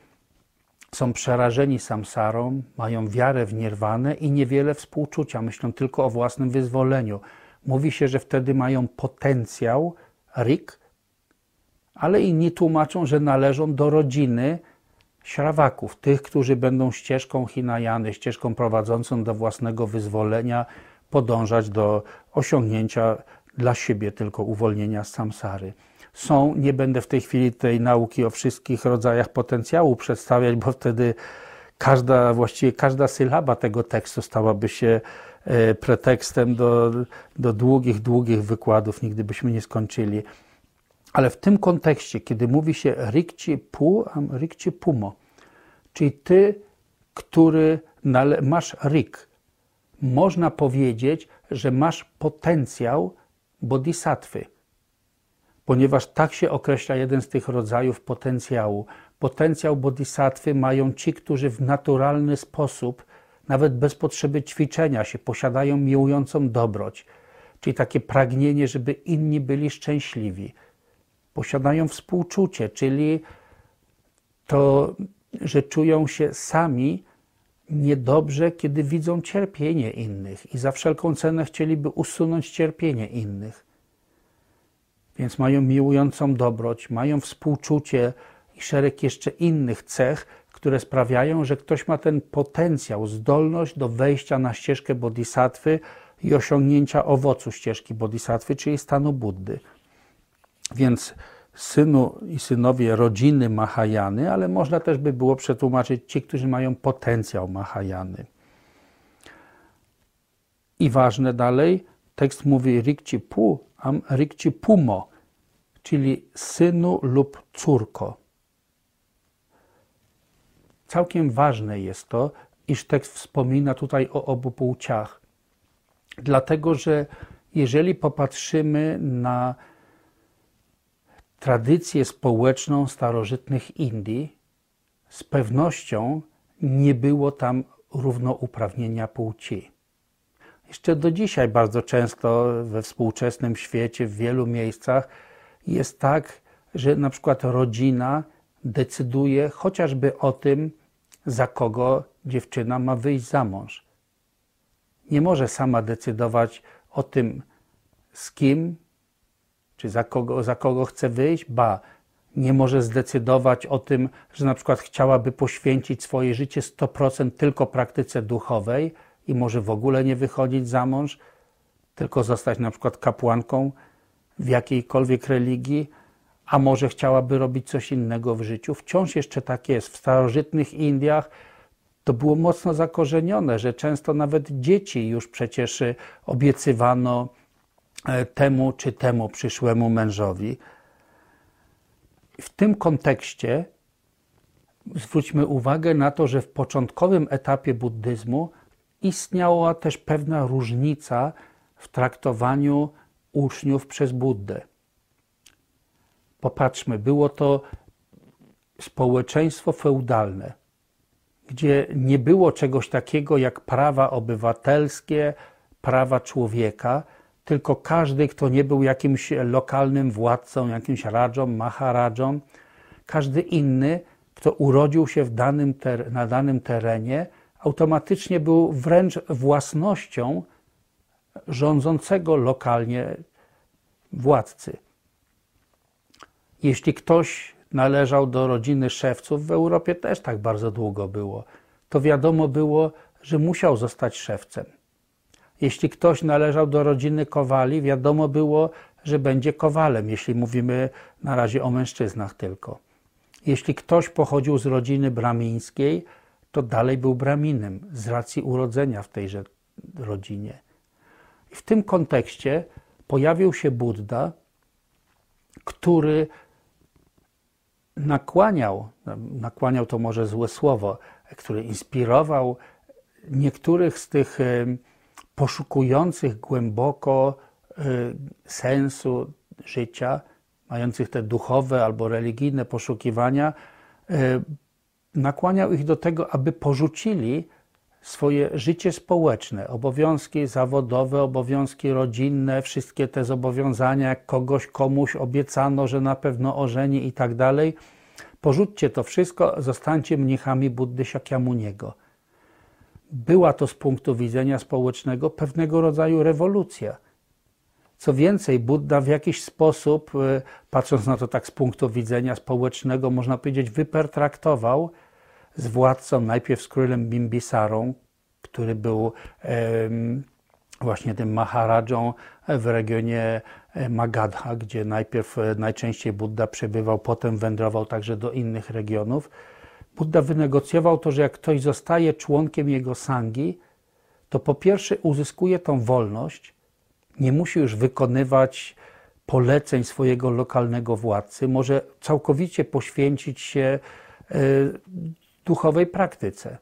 są przerażeni samsarą, mają wiarę w nirwanę i niewiele współczucia, myślą tylko o własnym wyzwoleniu. Mówi się, że wtedy mają potencjał, rik, ale inni tłumaczą, że należą do rodziny śrawaków, tych, którzy będą ścieżką Hinajany, ścieżką prowadzącą do własnego wyzwolenia, podążać do osiągnięcia dla siebie tylko uwolnienia z samsary. Są, nie będę w tej chwili tej nauki o wszystkich rodzajach potencjału przedstawiać, bo wtedy każda, właściwie każda sylaba tego tekstu stałaby się e, pretekstem do, do długich, długich wykładów, nigdy byśmy nie skończyli. Ale w tym kontekście, kiedy mówi się rikci pu, rikci pumo, czyli ty, który masz rik, można powiedzieć, że masz potencjał bodhisattwy, ponieważ tak się określa jeden z tych rodzajów potencjału. Potencjał bodhisattwy mają ci, którzy w naturalny sposób, nawet bez potrzeby ćwiczenia się, posiadają miłującą dobroć, czyli takie pragnienie, żeby inni byli szczęśliwi. Posiadają współczucie, czyli to, że czują się sami niedobrze, kiedy widzą cierpienie innych i za wszelką cenę chcieliby usunąć cierpienie innych. Więc mają miłującą dobroć, mają współczucie i szereg jeszcze innych cech, które sprawiają, że ktoś ma ten potencjał, zdolność do wejścia na ścieżkę bodhisattwy i osiągnięcia owocu ścieżki bodhisattwy, czyli stanu Buddy. Więc synu i synowie rodziny Mahajany, ale można też by było przetłumaczyć ci, którzy mają potencjał Mahajany. I ważne dalej, tekst mówi rikci pu, am rikci pumo, czyli synu lub córko. Całkiem ważne jest to, iż tekst wspomina tutaj o obu płciach. Dlatego, że jeżeli popatrzymy na tradycję społeczną starożytnych Indii, z pewnością nie było tam równouprawnienia płci. Jeszcze do dzisiaj bardzo często we współczesnym świecie, w wielu miejscach jest tak, że na przykład rodzina decyduje chociażby o tym, za kogo dziewczyna ma wyjść za mąż. Nie może sama decydować o tym, z kim czy za kogo, za kogo chce wyjść, ba, nie może zdecydować o tym, że na przykład chciałaby poświęcić swoje życie 100% tylko praktyce duchowej i może w ogóle nie wychodzić za mąż, tylko zostać na przykład kapłanką w jakiejkolwiek religii, a może chciałaby robić coś innego w życiu. Wciąż jeszcze tak jest. W starożytnych Indiach to było mocno zakorzenione, że często nawet dzieci już przecież obiecywano E, temu czy temu przyszłemu mężowi. W tym kontekście zwróćmy uwagę na to, że w początkowym etapie buddyzmu istniała też pewna różnica w traktowaniu uczniów przez Buddę. Popatrzmy, było to społeczeństwo feudalne, gdzie nie było czegoś takiego jak prawa obywatelskie, prawa człowieka, tylko każdy, kto nie był jakimś lokalnym władcą, jakimś radżą, maharadżą, każdy inny, kto urodził się danym na danym terenie, automatycznie był wręcz własnością rządzącego lokalnie władcy. Jeśli ktoś należał do rodziny szewców, w Europie też tak bardzo długo było, to wiadomo było, że musiał zostać szewcem. Jeśli ktoś należał do rodziny kowali, wiadomo było, że będzie kowalem, jeśli mówimy na razie o mężczyznach tylko. Jeśli ktoś pochodził z rodziny bramińskiej, to dalej był braminem z racji urodzenia w tejże rodzinie. I w tym kontekście pojawił się Buddha, który nakłaniał, nakłaniał to może złe słowo, który inspirował niektórych z tych poszukujących głęboko y, sensu życia, mających te duchowe albo religijne poszukiwania, y, nakłaniał ich do tego, aby porzucili swoje życie społeczne, obowiązki zawodowe, obowiązki rodzinne, wszystkie te zobowiązania, jak kogoś komuś obiecano, że na pewno ożeni i tak dalej, porzućcie to wszystko, zostańcie mnichami Buddy Shakyamuniego. Była to z punktu widzenia społecznego pewnego rodzaju rewolucja. Co więcej, Buddha w jakiś sposób, e, patrząc na to tak z punktu widzenia społecznego, można powiedzieć, wypertraktował z władcą, najpierw z królem Bimbisarą, który był właśnie tym Maharadżą w regionie e, Magadha, gdzie najpierw e, najczęściej Buddha przebywał, potem wędrował także do innych regionów. Buddha wynegocjował to, że jak ktoś zostaje członkiem jego sangi, to po pierwsze uzyskuje tą wolność, nie musi już wykonywać poleceń swojego lokalnego władcy, może całkowicie poświęcić się e, duchowej praktyce.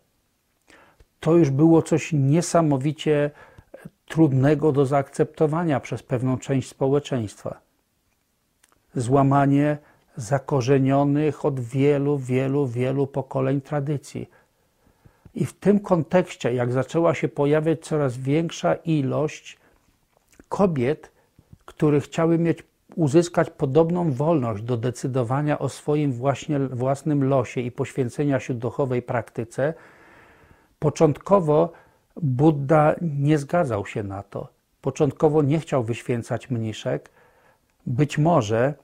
To już było coś niesamowicie trudnego do zaakceptowania przez pewną część społeczeństwa. Złamanie zakorzenionych od wielu, wielu, wielu pokoleń tradycji. I w tym kontekście, jak zaczęła się pojawiać coraz większa ilość kobiet, które chciały mieć, uzyskać podobną wolność do decydowania o swoim właśnie, własnym losie i poświęcenia się duchowej praktyce, początkowo Buddha nie zgadzał się na to. Początkowo nie chciał wyświęcać mniszek. Być może,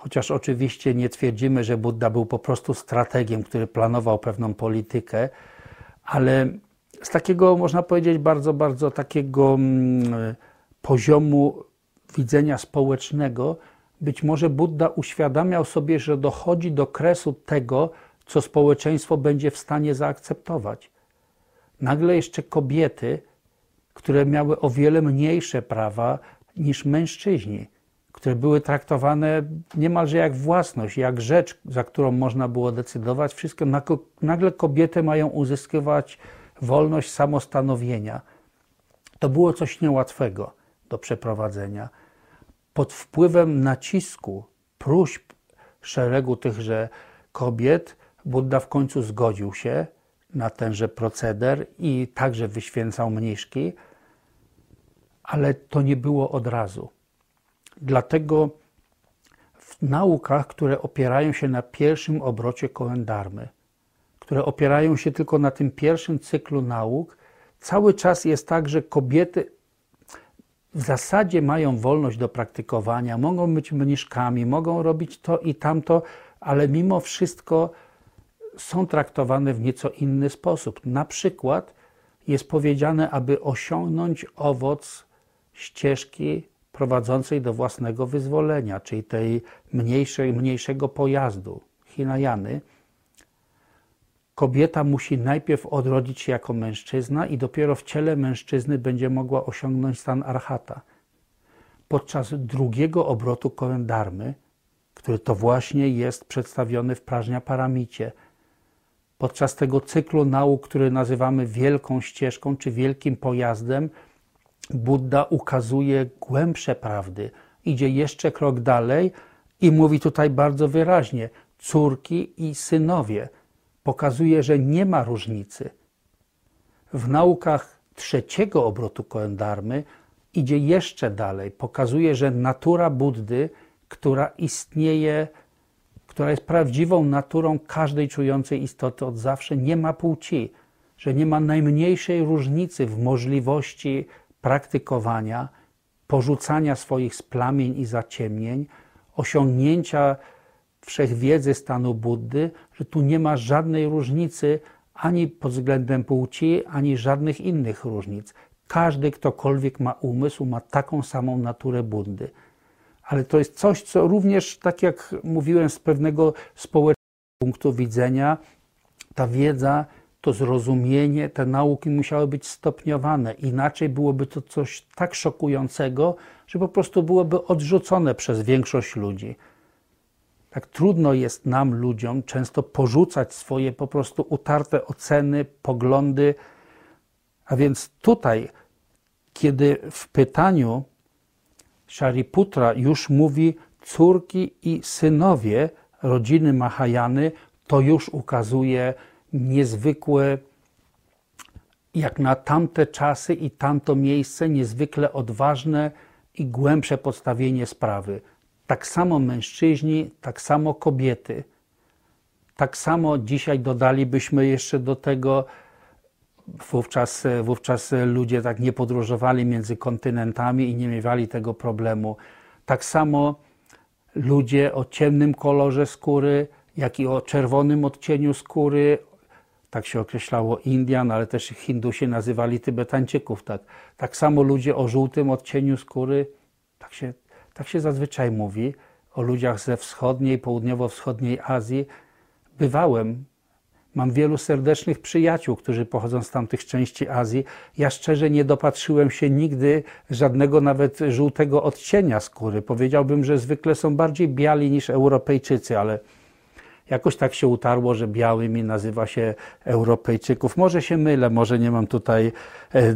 chociaż oczywiście nie twierdzimy, że Buddha był po prostu strategiem, który planował pewną politykę, ale z takiego, można powiedzieć, bardzo, bardzo takiego mm, poziomu widzenia społecznego, być może Buddha uświadamiał sobie, że dochodzi do kresu tego, co społeczeństwo będzie w stanie zaakceptować. Nagle jeszcze kobiety, które miały o wiele mniejsze prawa niż mężczyźni, które były traktowane niemalże jak własność, jak rzecz, za którą można było decydować, wszystko, nagle kobiety mają uzyskiwać wolność samostanowienia. To było coś niełatwego do przeprowadzenia. Pod wpływem nacisku, próśb szeregu tychże kobiet, Buddha w końcu zgodził się na tenże proceder i także wyświęcał mniszki, ale to nie było od razu. Dlatego w naukach, które opierają się na pierwszym obrocie koendarmy, które opierają się tylko na tym pierwszym cyklu nauk, cały czas jest tak, że kobiety w zasadzie mają wolność do praktykowania, mogą być mniszkami, mogą robić to i tamto, ale mimo wszystko są traktowane w nieco inny sposób. Na przykład jest powiedziane, aby osiągnąć owoc ścieżki prowadzącej do własnego wyzwolenia, czyli tej mniejszej, mniejszego pojazdu, Hinayany, kobieta musi najpierw odrodzić się jako mężczyzna i dopiero w ciele mężczyzny będzie mogła osiągnąć stan archata. Podczas drugiego obrotu koendarmy, który to właśnie jest przedstawiony w Prażnia Paramicie, podczas tego cyklu nauk, który nazywamy wielką ścieżką czy wielkim pojazdem, Buddha ukazuje głębsze prawdy, idzie jeszcze krok dalej i mówi tutaj bardzo wyraźnie: córki i synowie. Pokazuje, że nie ma różnicy. W naukach trzeciego obrotu koendarmy idzie jeszcze dalej. Pokazuje, że natura Buddy, która istnieje która jest prawdziwą naturą każdej czującej istoty od zawsze, nie ma płci, że nie ma najmniejszej różnicy w możliwości praktykowania, porzucania swoich splamień i zaciemnień, osiągnięcia wszechwiedzy stanu Buddy, że tu nie ma żadnej różnicy ani pod względem płci, ani żadnych innych różnic. Każdy, ktokolwiek ma umysł, ma taką samą naturę Buddy ale to jest coś, co również, tak jak mówiłem, z pewnego społecznego punktu widzenia, ta wiedza, to zrozumienie, te nauki musiały być stopniowane. Inaczej byłoby to coś tak szokującego, że po prostu byłoby odrzucone przez większość ludzi. Tak trudno jest nam, ludziom, często porzucać swoje po prostu utarte oceny, poglądy. A więc tutaj, kiedy w pytaniu Shariputra już mówi córki i synowie rodziny Mahajany, to już ukazuje niezwykłe, jak na tamte czasy i tamto miejsce, niezwykle odważne i głębsze podstawienie sprawy. Tak samo mężczyźni, tak samo kobiety. Tak samo dzisiaj dodalibyśmy jeszcze do tego, wówczas, wówczas ludzie tak nie podróżowali między kontynentami i nie miewali tego problemu. Tak samo ludzie o ciemnym kolorze skóry, jak i o czerwonym odcieniu skóry, tak się określało Indian, ale też Hindusi nazywali Tybetańczyków. Tak, tak samo ludzie o żółtym odcieniu skóry, tak się, tak się zazwyczaj mówi o ludziach ze wschodniej, południowo-wschodniej Azji. Bywałem, mam wielu serdecznych przyjaciół, którzy pochodzą z tamtych części Azji. Ja szczerze nie dopatrzyłem się nigdy żadnego nawet żółtego odcienia skóry. Powiedziałbym, że zwykle są bardziej biali niż Europejczycy, ale Jakoś tak się utarło, że białymi nazywa się Europejczyków. Może się mylę, może nie mam tutaj e,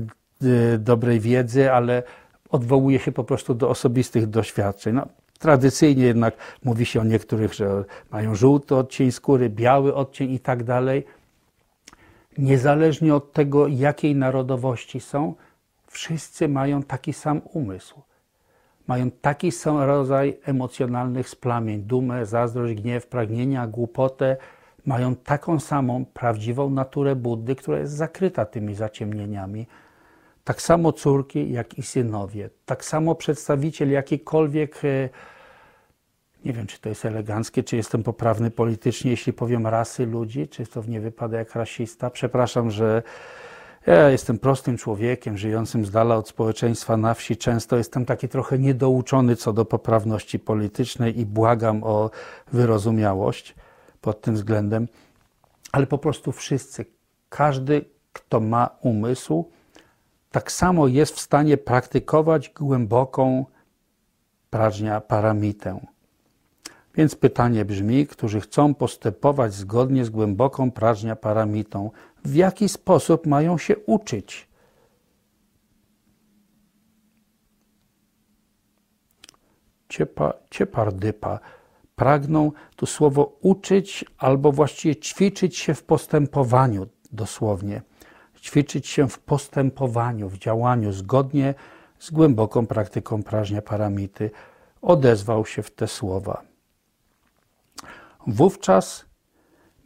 dobrej wiedzy, ale odwołuję się po prostu do osobistych doświadczeń. No, tradycyjnie jednak mówi się o niektórych, że mają żółty odcień skóry, biały odcień i tak dalej. Niezależnie od tego, jakiej narodowości są, wszyscy mają taki sam umysł mają taki sam rodzaj emocjonalnych splamień, dumę, zazdrość, gniew, pragnienia, głupotę, mają taką samą prawdziwą naturę Buddy, która jest zakryta tymi zaciemnieniami. Tak samo córki, jak i synowie. Tak samo przedstawiciel jakikolwiek, e, nie wiem czy to jest eleganckie, czy jestem poprawny politycznie, jeśli powiem rasy ludzi, czy to nie wypada jak rasista. Przepraszam, że ja jestem prostym człowiekiem, żyjącym z dala od społeczeństwa na wsi. Często jestem taki trochę niedouczony co do poprawności politycznej i błagam o wyrozumiałość pod tym względem. Ale po prostu wszyscy, każdy, kto ma umysł, tak samo jest w stanie praktykować głęboką prażnia paramitę. Więc pytanie brzmi, którzy chcą postępować zgodnie z głęboką prażnia paramitą, w jaki sposób mają się uczyć? Ciepa, ciepardypa. Pragną tu słowo uczyć albo właściwie ćwiczyć się w postępowaniu dosłownie. Ćwiczyć się w postępowaniu, w działaniu zgodnie z głęboką praktyką prażnia paramity. Odezwał się w te słowa. Wówczas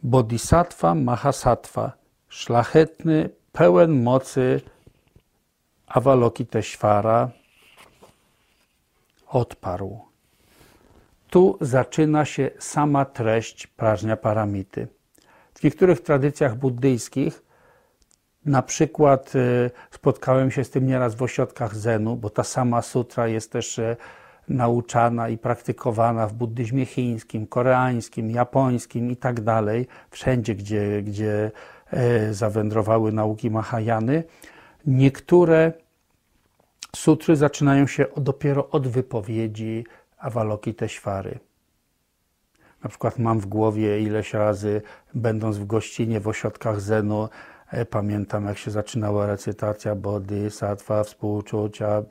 Bodhisattva Mahasattva, szlachetny, pełen mocy Avalokiteshvara, odparł. Tu zaczyna się sama treść prażnia paramity. W niektórych tradycjach buddyjskich, na przykład e, spotkałem się z tym nieraz w ośrodkach Zenu, bo ta sama sutra jest też e, nauczana i praktykowana w buddyzmie chińskim, koreańskim, japońskim i tak dalej, wszędzie, gdzie, gdzie e, zawędrowały nauki Mahajany. Niektóre sutry zaczynają się dopiero od wypowiedzi Avalokiteshvary. Na przykład mam w głowie ileś razy, będąc w gościnie w ośrodkach Zenu, e, pamiętam jak się zaczynała recytacja Bodhisattva, współczucia,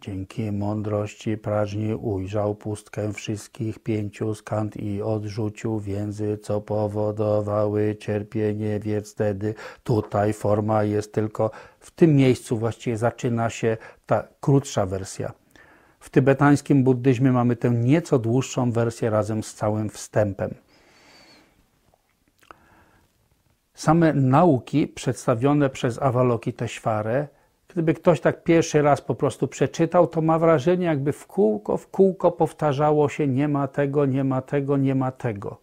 Dzięki mądrości prażni ujrzał pustkę wszystkich pięciu skant i odrzucił więzy, co powodowały cierpienie, więc wtedy tutaj forma jest tylko w tym miejscu właściwie zaczyna się ta krótsza wersja. W tybetańskim buddyzmie mamy tę nieco dłuższą wersję razem z całym wstępem. Same nauki przedstawione przez Avalokiteshvarę Gdyby ktoś tak pierwszy raz po prostu przeczytał, to ma wrażenie, jakby w kółko, w kółko powtarzało się: nie ma tego, nie ma tego, nie ma tego.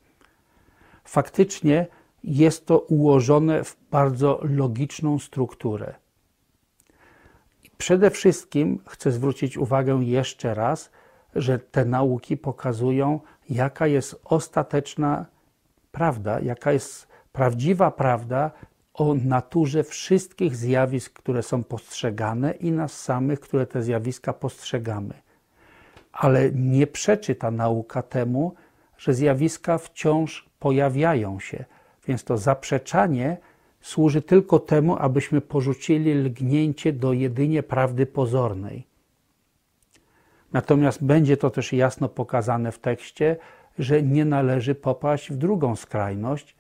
Faktycznie jest to ułożone w bardzo logiczną strukturę. Przede wszystkim chcę zwrócić uwagę jeszcze raz, że te nauki pokazują, jaka jest ostateczna prawda, jaka jest prawdziwa prawda o naturze wszystkich zjawisk, które są postrzegane i nas samych, które te zjawiska postrzegamy. Ale nie przeczy ta nauka temu, że zjawiska wciąż pojawiają się, więc to zaprzeczanie służy tylko temu, abyśmy porzucili lgnięcie do jedynie prawdy pozornej. Natomiast będzie to też jasno pokazane w tekście, że nie należy popaść w drugą skrajność,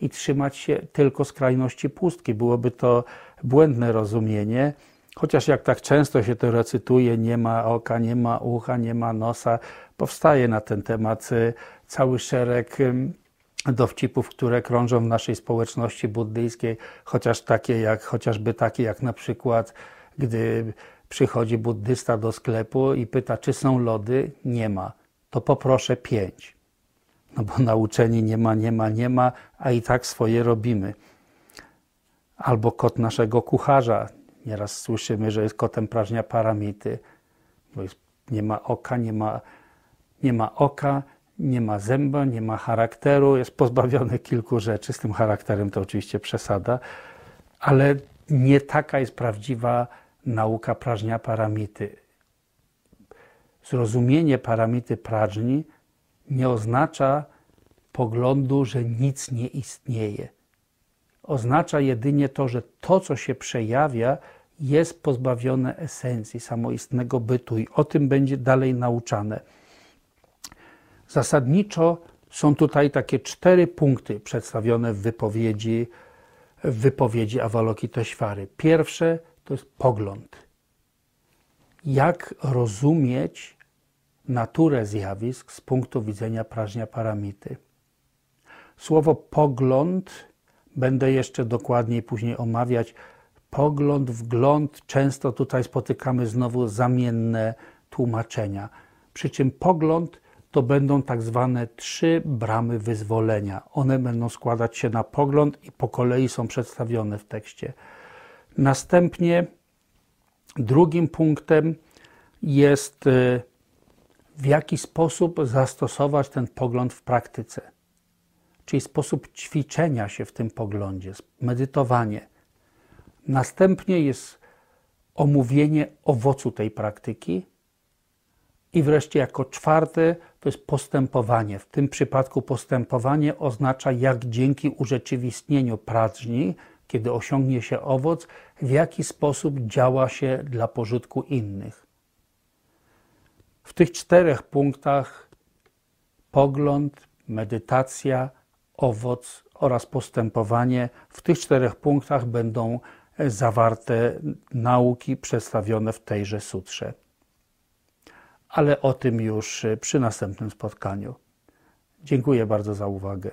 i trzymać się tylko skrajności pustki. Byłoby to błędne rozumienie, chociaż jak tak często się to recytuje, nie ma oka, nie ma ucha, nie ma nosa, powstaje na ten temat y, cały szereg dowcipów, które krążą w naszej społeczności buddyjskiej, chociaż takie jak, chociażby takie jak na przykład, gdy przychodzi buddysta do sklepu i pyta, czy są lody, nie ma, to poproszę pięć. No bo nauczeni nie ma, nie ma, nie ma, a i tak swoje robimy. Albo kot naszego kucharza. Nieraz słyszymy, że jest kotem prażnia paramity, bo jest, nie ma oka, nie ma, nie ma oka, nie ma zęba, nie ma charakteru, jest pozbawiony kilku rzeczy. Z tym charakterem to oczywiście przesada, ale nie taka jest prawdziwa nauka prażnia paramity. Zrozumienie paramity prażni nie oznacza poglądu, że nic nie istnieje. Oznacza jedynie to, że to, co się przejawia, jest pozbawione esencji, samoistnego bytu i o tym będzie dalej nauczane. Zasadniczo są tutaj takie cztery punkty przedstawione w wypowiedzi, w wypowiedzi Avalokiteshvary. Pierwsze to jest pogląd. Jak rozumieć naturę zjawisk z punktu widzenia prażnia paramity. Słowo pogląd będę jeszcze dokładniej później omawiać. Pogląd, wgląd, często tutaj spotykamy znowu zamienne tłumaczenia. Przy czym pogląd to będą tak zwane trzy bramy wyzwolenia. One będą składać się na pogląd i po kolei są przedstawione w tekście. Następnie drugim punktem jest y, w jaki sposób zastosować ten pogląd w praktyce, czyli sposób ćwiczenia się w tym poglądzie, medytowanie. Następnie jest omówienie owocu tej praktyki. I wreszcie, jako czwarte, to jest postępowanie. W tym przypadku postępowanie oznacza, jak dzięki urzeczywistnieniu prażni, kiedy osiągnie się owoc, w jaki sposób działa się dla pożytku innych. W tych czterech punktach pogląd, medytacja, owoc oraz postępowanie, w tych czterech punktach będą zawarte nauki przedstawione w tejże sutrze. Ale o tym już przy następnym spotkaniu. Dziękuję bardzo za uwagę.